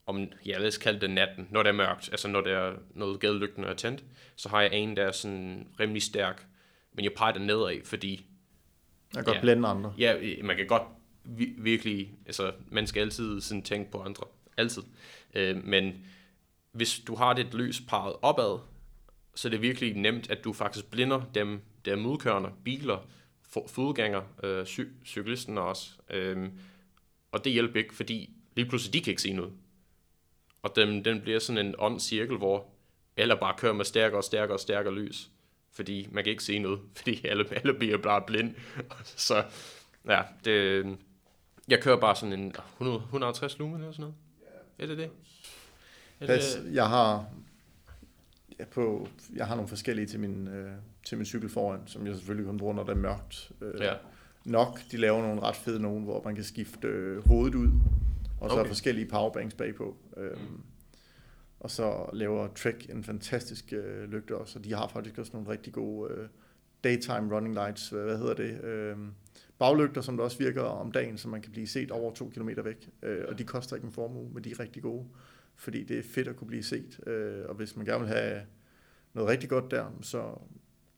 [SPEAKER 2] om, ja, lad os kalde det natten, når det er mørkt, altså når der er noget gadelygten er tændt, så har jeg en, der er sådan rimelig stærk, men jeg peger den nedad, fordi
[SPEAKER 1] Jeg kan godt
[SPEAKER 2] Ja.
[SPEAKER 1] blænde andre.
[SPEAKER 2] ja, øh, man kan godt vi- virkelig, altså man skal altid sådan tænke på andre, altid, øh, men hvis du har dit lys parret opad, så er det virkelig nemt, at du faktisk blinder dem, der er modkørende, biler, fo- fodgængere, øh, cy- cyklisten også. Øhm, og det hjælper ikke, fordi lige pludselig de kan ikke se noget. Og den, den bliver sådan en ond cirkel, hvor alle bare kører med stærkere og stærkere og stærkere lys. Fordi man kan ikke se noget, *laughs* fordi alle, alle bliver bare blind. *laughs* Så ja, det, jeg kører bare sådan en 100, 150 lumen eller sådan noget. Er det det? Er
[SPEAKER 1] Pas,
[SPEAKER 2] det
[SPEAKER 1] jeg har ja, på, jeg har nogle forskellige til min, øh, til min cykel foran, som jeg selvfølgelig kun bruger, når det er mørkt. Øh,
[SPEAKER 2] ja.
[SPEAKER 1] Nok, de laver nogle ret fede nogen, hvor man kan skifte øh, hovedet ud, og så
[SPEAKER 2] Okay.
[SPEAKER 1] er forskellige powerbanks bagpå. Øh, og så laver Trek en fantastisk øh, lygte også, og de har faktisk også nogle rigtig gode øh, daytime running lights, hvad, hvad hedder det, øh, baglygter, som der også virker om dagen, så man kan blive set over to kilometer væk, øh, og de koster ikke en formue, men de er rigtig gode, fordi det er fedt at kunne blive set, øh, og hvis man gerne vil have noget rigtig godt der, så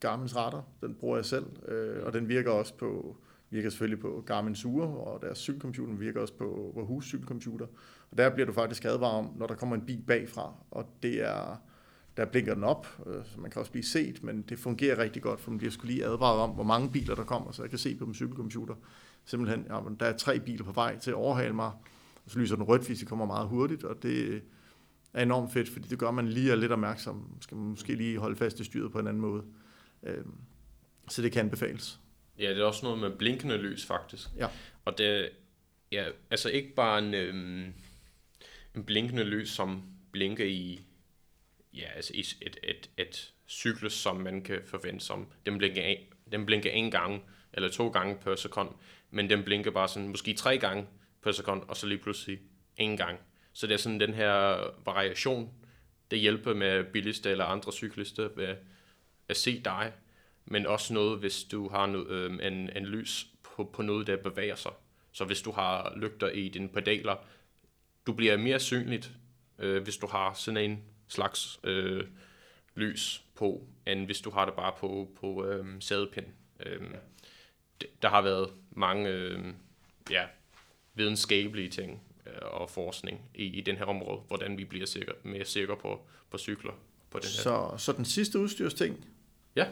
[SPEAKER 1] Garmin's radar, den bruger jeg selv, øh, og den virker også på, virker selvfølgelig på Garmin Sure, og deres cykelcomputer virker også på på huscykelcomputer. og der bliver du faktisk advaret om, når der kommer en bil bagfra, og det er, der blinker den op, øh, så man kan også blive set, men det fungerer rigtig godt, for man bliver skulle lige advaret om, hvor mange biler der kommer, så jeg kan se på min cykelcomputer, simpelthen, ja, men der er tre biler på vej til at overhale mig, og så lyser den rødt, hvis de kommer meget hurtigt, og det er enormt fedt, fordi det gør, at man lige er lidt opmærksom, skal man måske lige holde fast i styret på en anden måde. Øhm, så det kan anbefales.
[SPEAKER 2] Ja, det er også noget med blinkende lys, faktisk.
[SPEAKER 1] Ja.
[SPEAKER 2] Og det ja, altså ikke bare en, øhm, en blinkende lys, som blinker i, ja, altså i et, et, et cyklus, som man kan forvente som. Den blinker, en, den blinker en gang eller to gange per sekund, men den blinker bare sådan måske tre gange per sekund, og så lige pludselig en gang. Så det er sådan den her variation, det hjælper med bilister eller andre cyklister ved at se dig, men også noget, hvis du har no, øh, en, en lys på, på noget, der bevæger sig. Så hvis du har lygter i dine pedaler, du bliver mere synligt, øh, hvis du har sådan en slags øh, lys på, end hvis du har det bare på, på øh, sædepind. Øh, der har været mange øh, ja, videnskabelige ting øh, og forskning i, i den her område, hvordan vi bliver sikker, mere sikre på, på cykler på den her.
[SPEAKER 1] Så, så den sidste udstyrsting,
[SPEAKER 2] Ja,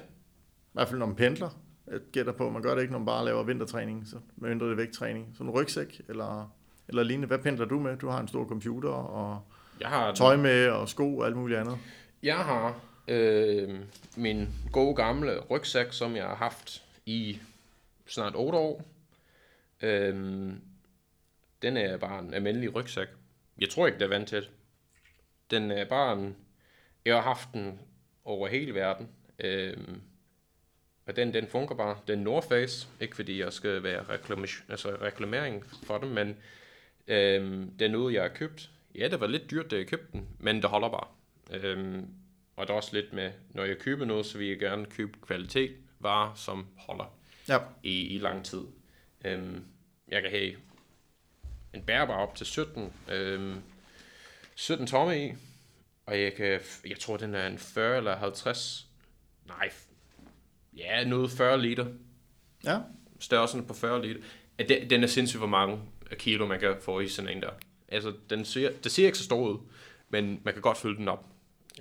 [SPEAKER 1] i hvert fald når man pendler, jeg gætter på, man gør det ikke, når man bare laver vintertræning, så mindre det vægttræning. Så en rygsæk eller, eller lignende. Hvad pendler du med? Du har en stor computer og
[SPEAKER 2] jeg har
[SPEAKER 1] tøj med og sko og alt muligt andet.
[SPEAKER 2] Jeg har øh, min gode gamle rygsæk, som jeg har haft i snart 8 år. Øh, den er bare en almindelig rygsæk. Jeg tror ikke, det er vant til. Den er bare en... Jeg har haft den over hele verden. Øh, og den, den fungerer bare. Den North Face, ikke fordi jeg skal være reklamation, altså reklamering for dem, men øh, det er noget, jeg har købt. Ja, det var lidt dyrt, da jeg købte den, men det holder bare. Øhm, og der er også lidt med, når jeg køber noget, så vil jeg gerne købe kvalitet varer, som holder
[SPEAKER 1] Ja,
[SPEAKER 2] i, i lang tid. Øhm, jeg kan have en bærbar op til 17, øhm, 17 tomme i, og jeg kan, jeg tror den er en 40 eller 50, nej, ja, noget 40 liter,
[SPEAKER 1] ja.
[SPEAKER 2] størrelsen på 40 liter. Den er sindssygt, hvor mange kilo man kan få i sådan en der. Altså, den ser, det ser ikke så stor ud, men man kan godt fylde den op.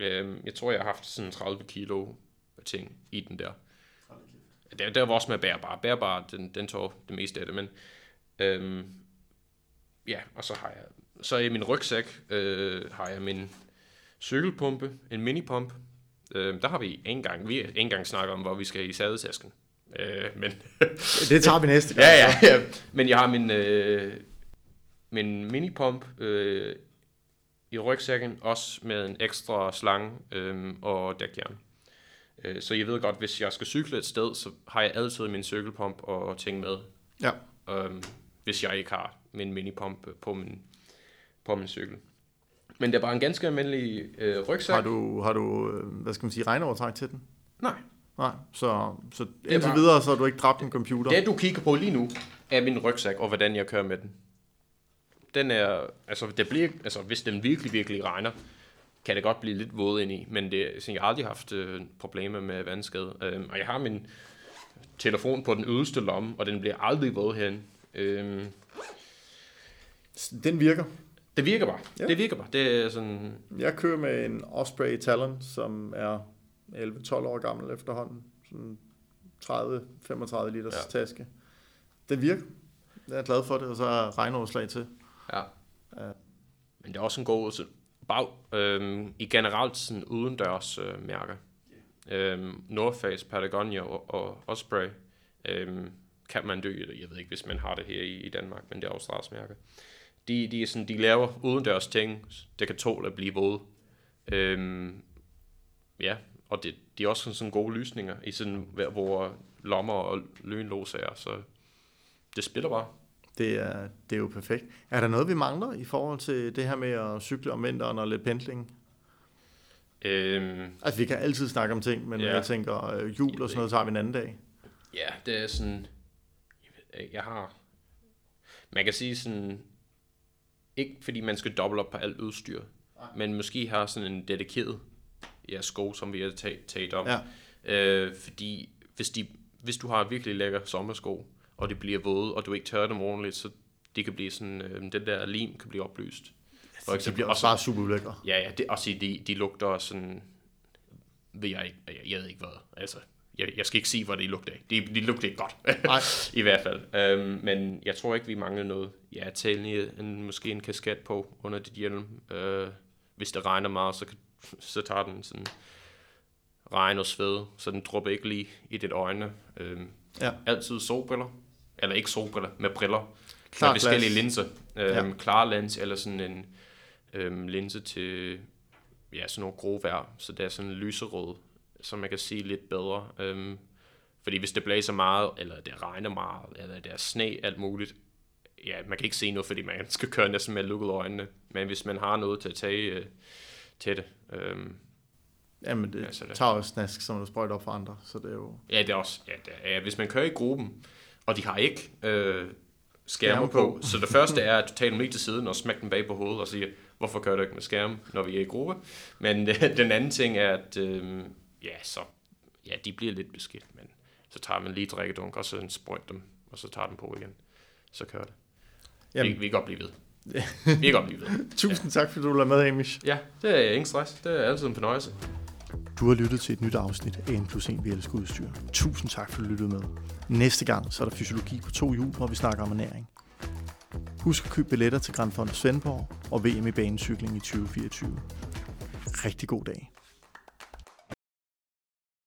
[SPEAKER 2] Øhm, jeg tror, jeg har haft sådan 30 kilo ting i den der. Der, der var også med bærbar. Bærbar, den, den tog det meste af det, men øhm, ja, og så har jeg, så i min rygsæk øh, har jeg min cykelpumpe, en minipump. Øh, der har vi en gang, vi ikke engang snakket om, hvor vi skal i sadetasken. Øh, men
[SPEAKER 1] Det tager vi næste gang. *laughs*
[SPEAKER 2] Ja, ja, ja. Men jeg har min, øh, min minipump øh, i rygsækken, også med en ekstra slange øh, og dækjern. Øh, så jeg ved godt, hvis jeg skal cykle et sted, så har jeg altid min cykelpump og ting med,
[SPEAKER 1] Ja.
[SPEAKER 2] øh, hvis jeg ikke har min minipump på min, på min cykel. Men det er bare en ganske almindelig øh, rygsæk.
[SPEAKER 1] Har du, har du, øh, hvad skal man sige, regneovertræk til den?
[SPEAKER 2] Nej.
[SPEAKER 1] Nej, så, så indtil
[SPEAKER 2] bare-
[SPEAKER 1] videre, så har du ikke dræbt en computer.
[SPEAKER 2] Det du kigger på lige nu, er min rygsæk, og hvordan jeg kører med den. Den er, altså, det bliver, altså hvis den virkelig, virkelig regner, kan det godt blive lidt våd ind i, men det, altså, jeg har aldrig haft øh, problemer med vandskade. Øhm, og jeg har min telefon på den yderste lomme, og den bliver aldrig våd herinde. Øhm,
[SPEAKER 1] Den virker.
[SPEAKER 2] Det virker bare.
[SPEAKER 1] Ja.
[SPEAKER 2] Det virker bare. Det er sådan,
[SPEAKER 1] Jeg kører med en Osprey Talon, som er 11-12 år gammel efterhånden. Sådan 30-35 liters ja. Taske. Den virker. Jeg er glad for det, og så er regneoverslag til.
[SPEAKER 2] ja.
[SPEAKER 1] Ja.
[SPEAKER 2] Men det er også en god, så bag, øh, i generelt sådan udendørs øh, mærker. Øh, North Face, Patagonia og, og Osprey. Øh, kan man dø, jeg ved ikke, hvis man har det her i, i Danmark, men det er Australiens mærke. De, de, er sådan, de laver udendørs ting, der kan tåle at blive våde. Øh, ja, og det, de er også sådan, sådan gode lysninger i sådan, hvor lommer og lynlås er, så det spiller bare.
[SPEAKER 1] Det er, det er jo perfekt. Er der noget, vi mangler i forhold til det her med at cykle om vinteren og lidt pendling?
[SPEAKER 2] Øhm,
[SPEAKER 1] altså, vi kan altid snakke om ting, men ja. jeg tænker, øh, jul og sådan noget tager vi en anden dag.
[SPEAKER 2] Ja, det er sådan... Jeg, jeg har... Man kan sige sådan... Ikke fordi man skal dobbelt op på alt udstyr, Nej. men måske har sådan en dedikeret ja, sko, som vi har taget, taget om. Ja. Øh, fordi hvis, de, hvis du har virkelig lækker sommersko, og det bliver våde, og du ikke tørrer dem ordentligt, så det kan blive sådan, øh, den der lim kan blive oplyst.
[SPEAKER 1] For eksempel, det bliver også bare super ulækker.
[SPEAKER 2] Ja, ja, det, også de, de lugter sådan, ved jeg jeg, jeg ved ikke hvad, altså, jeg, jeg skal ikke sige, hvad det lugter af. De, de lugter ikke godt, Nej. *laughs* i hvert fald. Øhm, men jeg tror ikke, vi mangler noget. Ja, tale en, måske en kasket på under dit hjelm. Øh, hvis det regner meget, så, så tager den sådan regn og sved, så den dropper ikke lige i dit øjne. Øhm, ja. Altid solbriller, eller ikke solbriller, med briller. Klar med forskellige linser. Øhm, ja. Klar lens, eller sådan en øhm, linse til ja, sådan nogle grove vejr, så det er sådan lyserød, så man kan se lidt bedre. Øhm, fordi hvis det blæser meget, eller det regner meget, eller det er sne, alt muligt, ja, man kan ikke se noget, fordi man *laughs* skal køre næsten med lukket øjnene. Men hvis man har noget til at tage øh, til det, øhm,
[SPEAKER 1] Jamen, det, altså det tager også snask, som du sprøjter op for andre, så det er jo...
[SPEAKER 2] Ja, det er også... Ja, det er, ja, hvis man kører i gruppen, og de har ikke øh, skærme på, på, så det første er at tage dem lige til siden og smække dem bag på hovedet og sige, hvorfor kører du ikke med skærm, når vi er i gruppe? Men øh, *laughs* den anden ting er, at øh, ja, så, ja, de bliver lidt beskidt, men så tager man lige drikkedunk, og så sprøjter dem, og så tager dem på igen. Så kører det. Jamen. Vi, vi kan godt blive ved. *laughs* vi kan godt blive ved.
[SPEAKER 1] Tusind ja. tak, fordi du lader med, Hamish.
[SPEAKER 2] Ja, det er ingen stress. Det er altid en fornøjelse.
[SPEAKER 1] Du har lyttet til et nyt afsnit af N plus 1 Vi elsker udstyr. Tusind tak, for at du lyttede med. Næste gang så er der fysiologi på to hjul, hvor vi snakker om ernæring. Husk at købe billetter til Grand Fond Svendborg og VM i banecykling i 2024. Rigtig god dag.